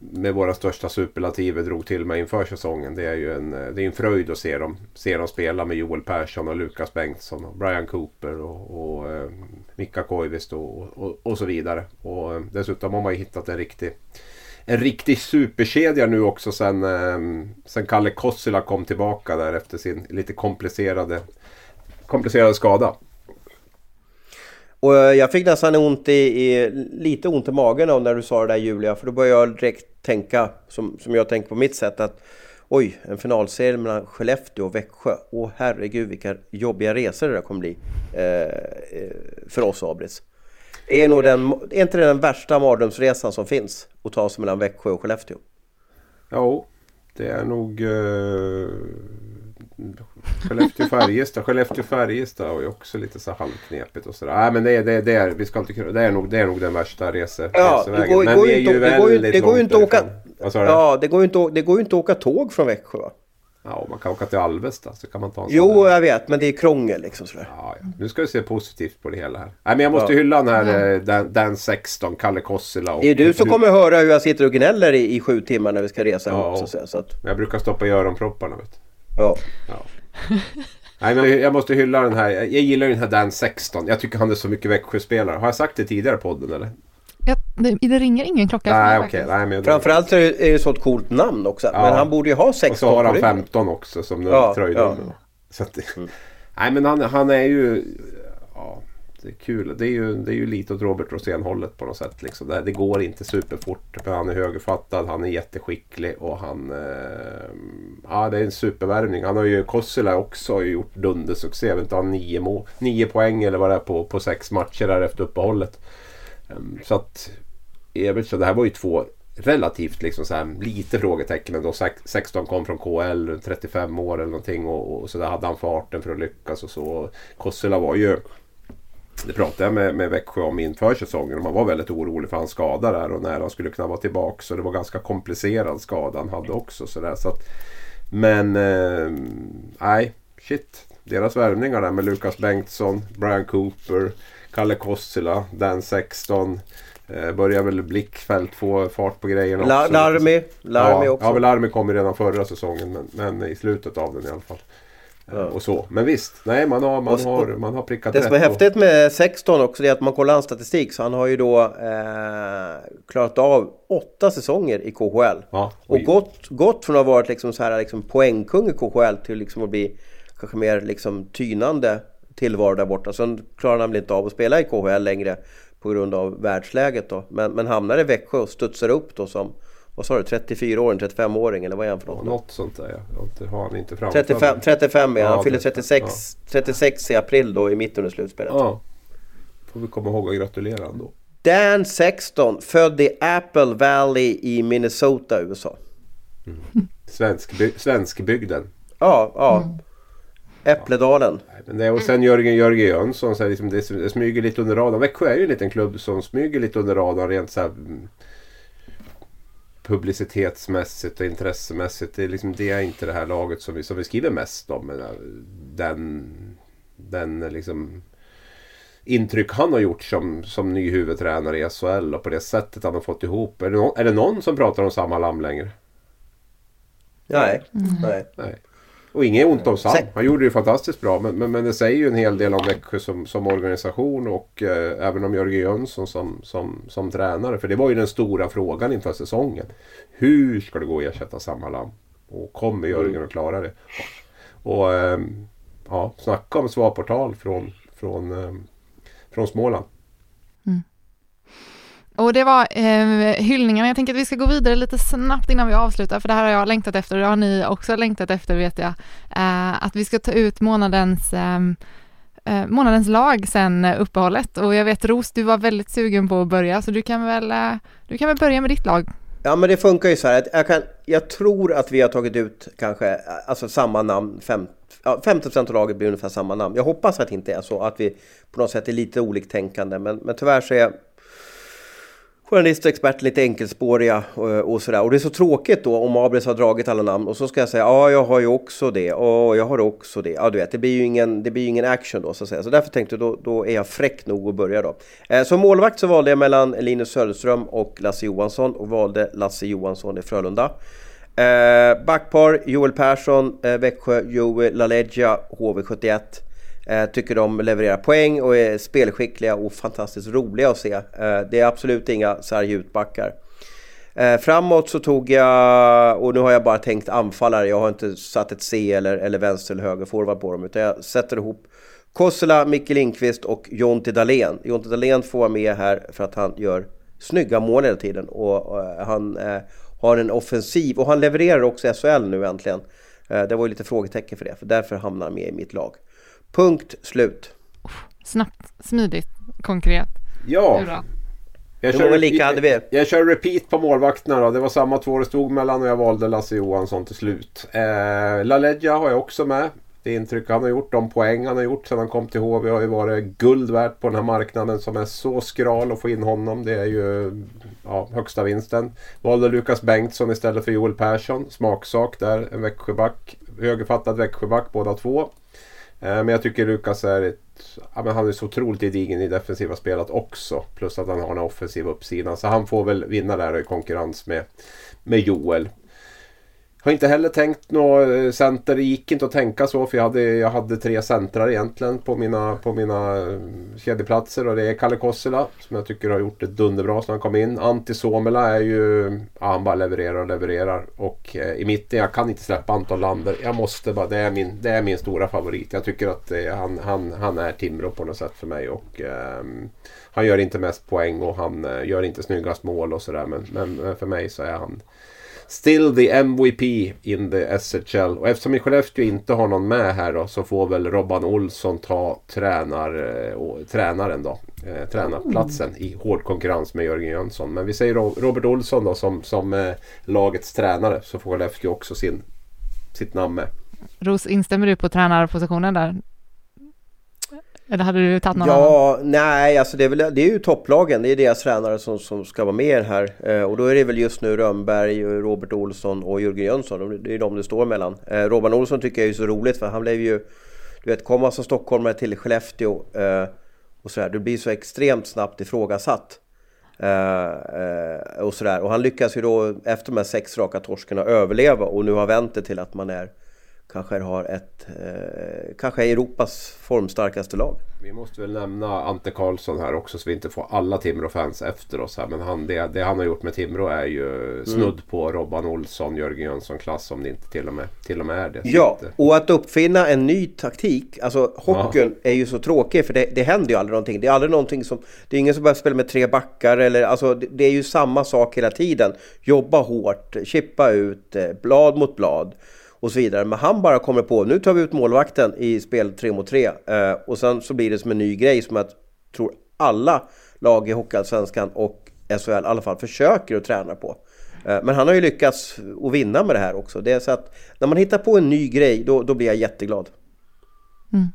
med våra största superlativer drog till med inför säsongen. Det är ju en, eh, det är en fröjd att se dem, se dem spela med Joel Persson och Lukas Bengtsson och Brian Cooper och, och eh, Mika Koivisto och, och, och så vidare. Och eh, dessutom har man ju hittat en riktig en riktig superkedja nu också sen, eh, sen Kalle Kossila kom tillbaka där efter sin lite komplicerade, komplicerade skada. Och eh, jag fick nästan ont i, i, lite ont i magen av när du sa det där Julia, för då började jag direkt tänka, som, som jag tänker på mitt sätt, att oj, en finalserie mellan Skellefteå och Växjö. Åh herregud vilka jobbiga resor det där kommer bli eh, eh, för oss Abris. Är, nog den, är inte det den värsta mardrömsresan som finns? Att ta sig mellan Växjö och Skellefteå? Jo, det är nog eh, Skellefteå-Färjestad. Skellefteå-Färjestad är ju också lite så halvknepigt och sådär. Nej men det är, det, är- det är, vi ska inte, det är, nog, det är nog den värsta rese, Ja, det resevägen. går, men går ju är inte, ju det går väldigt det går inte åka... Ja, det går ju inte, det går ju inte att åka tåg från Växjö. va? Ja, man kan åka till Alvesta så kan man ta en Jo, där. jag vet, men det är krångel liksom sådär. Ja, ja. Nu ska vi se positivt på det hela här. Nej, men jag måste Ja. hylla den här eh, Dan, Dan 16, Kalle Kossila. Och Det är du som kommer höra hur jag sitter och gnäller i, i sju timmar när vi ska resa ihop. Ja. Så att säga, så att, Jag brukar stoppa i öronpropparna. Vet ja. Ja. Nej, men jag måste hylla den här. Jag gillar ju den här Dan 16. Jag tycker han är så mycket Växjö-spelare. Har jag sagt det tidigare i podden eller? Ja, det, det ringer ingen klocka. Nej, okej. faktiskt. Nej, Framförallt är det, det så ett coolt namn också. Ja. Men han borde ju ha 16 Och så har han ryggen. 15 också som Ja, tröjnummer. ja. Så att, Nej men han, han är ju... Ja, kul. Det är ju, det är ju lite åt Robert Rosén hållet på något sätt. Liksom. Det, det går inte superfort. Men han är högerfattad, han är jätteskicklig och han... Eh, ja det är en supervärvning. Han har ju Kossela också har ju gjort dundersuccé. Jag vet inte, han nio, må, nio poäng eller vad det är på, på sex matcher där efter uppehållet. Ehm, så att... I det här var ju två relativt liksom så här, lite frågetecken ändå. 16 kom från KL, 35 år eller någonting och, och så där hade han farten för att lyckas och så. Kossela var ju det pratade jag med, med Växjö om inför säsongen man var väldigt orolig för hans skada där och när han skulle kunna vara tillbaka. Så det var ganska komplicerad skada han hade också. Så där, så att, men eh, nej, shit. Deras värvningar där med Lukas Bengtsson, Brian Cooper, Kalle Kossila, Dan 16. Eh, börjar väl Blickfält få fart på grejerna också. Larmi, Larmi ja, också. Ja, men Larmi kom ju redan förra säsongen men, men i slutet av den i alla fall. Ja. Och så. Men visst, nej man har, man Och- har, man har prickat Det rätt. som är häftigt med 16 också det är att man kollar hans statistik så han har ju då eh, klarat av åtta säsonger i KHL. Ja, Och gått, gått från att ha varit liksom så här, liksom poängkung i KHL till liksom att bli kanske mer liksom tynande tillvaro där borta. Sen klarar han väl inte av att spela i KHL längre på grund av världsläget då. Men, men hamnar i Växjö och studsar upp då som, vad sa du, 34-åring, 35-åring eller vad är han för något? Något sånt där ja. Jag har han inte framför 35, mig. 35 är han, Ja, han fyller 35, 36, 36 i april då i mitten av slutspelet. Ja. Får vi komma ihåg att gratulera honom då. Dan Sexton, född i Apple Valley i Minnesota, USA. Svenskby- Svenskbygden. Ja, ja. Äppledalen. Nej, Men det, och sen Jörgen Jörgen Jönsson, så här, liksom, det, det smyger lite under radarn. Växjö är ju en liten klubb som smyger lite under radarn rent så här, mm, publicitetsmässigt och intressemässigt. Det är, liksom, det är inte det här laget som vi, som vi skriver mest om. Men, äh, den, den äh, liksom, intryck han har gjort som, som ny huvudtränare i SHL och på det sättet han har fått ihop. Är det, någon, är det någon som pratar om samma lamm längre? Nej. Nej. Nej. Och inget ont om Sam. Han gjorde det fantastiskt bra. Men, men, men det säger ju en hel del om Växjö som, som organisation och eh, även om Jörgen Jönsson som, som, som tränare. För det var ju den stora frågan inför säsongen. Hur ska det gå att ersätta samma lam? Och kommer Jörgen att klara det? Och ehm, ja, snacka om svarportal från, från, ehm, från Småland. Och det var eh, hyllningarna. Jag tänker att vi ska gå vidare lite snabbt innan vi avslutar, för det här har jag längtat efter och det har ni också längtat efter vet jag. Eh, att vi ska ta ut månadens, ehm, eh, månadens lag sen uppehållet. Och jag vet Ros, du var väldigt sugen på att börja, så du kan väl, eh, du kan väl börja med ditt lag. Ja men det funkar ju så här att jag, kan, jag tror att vi har tagit ut kanske alltså samma namn. Fem, ja, 50% av laget blir ungefär samma namn. Jag hoppas att det inte är så att vi på något sätt är lite oliktänkande. Men, men tyvärr så är journalister och experter lite enkelspåriga och, och sådär. Och det är så tråkigt då om Abris har dragit alla namn och så ska jag säga ja jag har ju också det och jag har också det. Ja du vet det blir ju ingen, det blir ingen action då så att säga. Så därför tänkte jag då, då är jag fräck nog att börja då. Eh, som målvakt så valde jag mellan Linus Söderström och Lasse Johansson och valde Lasse Johansson i Frölunda. Eh, backpar Joel Persson, eh, Växjö, Joey LaLeggia, HV71. Eh, tycker de levererar poäng och är spelskickliga och fantastiskt roliga att se. Eh, det är absolut inga sargutbackar. Eh, framåt så tog jag, och nu har jag bara tänkt anfallare, jag har inte satt ett C eller, eller vänster eller höger forward på dem, utan jag sätter ihop Kossela, Micke Lindqvist och Jonte Dahlén. Jonte Dahlén får vara med här för att han gör snygga mål hela tiden och, eh, han har en offensiv och han levererar också i SHL nu äntligen. Det var ju lite frågetecken för det, för därför hamnar han med i mitt lag. Punkt slut. Snabbt, smidigt, konkret. Ja, jag många lika hade vi? Jag kör repeat på målvakterna då. Det var samma två det stod mellan och jag valde Lasse Johansson till slut. Eh, LaLeggia har jag också med. Det intryck han har gjort, de poäng han har gjort sedan han kom till HV har ju varit guld värt på den här marknaden som är så skral att få in honom. Det är ju ja, högsta vinsten. Valde Lukas Bengtsson istället för Joel Persson. Smaksak där, en Växjöback. Högerfattad Växjöback båda två. Eh, men jag tycker Lukas är ett, ja, men han är så otroligt gedigen i defensiva spelet också. Plus att han har den offensiva uppsidan. Så han får väl vinna där i konkurrens med, med Joel. Har inte heller tänkt något eh, center. Det gick inte att tänka så för jag hade, jag hade tre centrar egentligen på mina, på mina eh, kedjeplatser. Och det är Kalle Kossela som jag tycker har gjort det dunderbra sedan han kom in. Antti Suomela är ju... Ja, han bara levererar och levererar. Och eh, i mitten, jag kan inte släppa Anton Lander. Jag måste bara, det är min, det är min stora favorit. Jag tycker att eh, han, han, han är Timrå på något sätt för mig. Och eh, han gör inte mest poäng och han eh, gör inte snyggast mål och sådär. Men, men eh, för mig så är han Still the MVP in the SHL. Och eftersom Skellefteå inte har någon med här då så får väl Robban Olsson ta tränar, eh, och, tränaren då. Eh, tränarplatsen i hård konkurrens med Jörgen Jönsson. Men vi säger Robert Olsson då som, som eh, lagets tränare så får Skellefteå också sin, sitt namn med. Ros, instämmer du på tränarpositionen där? Eller hade du tagit någon annan? Ja, nej, alltså det är, väl, det är ju topplagen. Det är deras tränare som, som ska vara med här. Eh, och då är det väl just nu Rönnberg, Robert Olsson och Jörgen Jönsson. De- Det är de det står mellan. Eh, Robban Olsson tycker jag är så roligt för han blev ju... Du vet, komma som stockholmare till Skellefteå eh, och sådär. Du blir så extremt snabbt ifrågasatt. Eh, eh, och sådär. Och han lyckas ju då efter de här sex raka torskarna överleva och nu har vänt det till att man är kanske har ett, eh, kanske är Europas formstarkaste lag. Vi måste väl nämna Ante Karlsson här också så vi inte får alla Timrå-fans efter oss här. Men han, det, det han har gjort med Timrå är ju snudd mm. på Robban Olsson, Jörgen Jönsson-klass om det inte till och med, till och med är det. Ja, och att uppfinna en ny taktik. Alltså hockeyn ja. är ju så tråkig för det, det händer ju aldrig någonting. Det är aldrig någonting som... Det är ingen som börjar spela med tre backar eller alltså det, det är ju samma sak hela tiden. Jobba hårt, chippa ut, eh, blad mot blad och så vidare. Men han bara kommer på, nu tar vi ut målvakten i spel 3 mot 3 eh, och sen så blir det som en ny grej som jag tror alla lag i Hockeyallsvenskan och SHL i alla fall försöker att träna på. Eh, men han har ju lyckats att vinna med det här också. Det är så att när man hittar på en ny grej då, då blir jag jätteglad. Mm.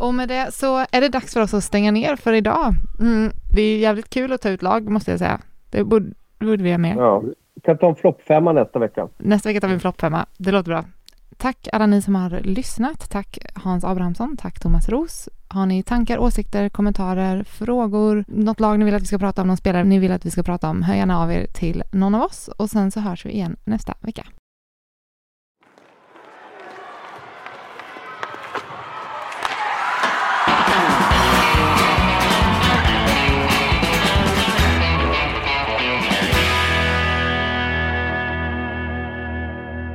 Och med det så är det dags för oss att stänga ner för idag. Mm, det är jävligt kul att ta ut lag måste jag säga. Det borde, borde vi göra mer. Ja, kan ta en floppfemma nästa vecka. Nästa vecka tar vi en floppfemma. Det låter bra. Tack alla ni som har lyssnat. Tack Hans Abrahamsson. Tack Thomas Ros. Har ni tankar, åsikter, kommentarer, frågor, något lag ni vill att vi ska prata om, någon spelare ni vill att vi ska prata om, hör gärna av er till någon av oss och sen så hörs vi igen nästa vecka.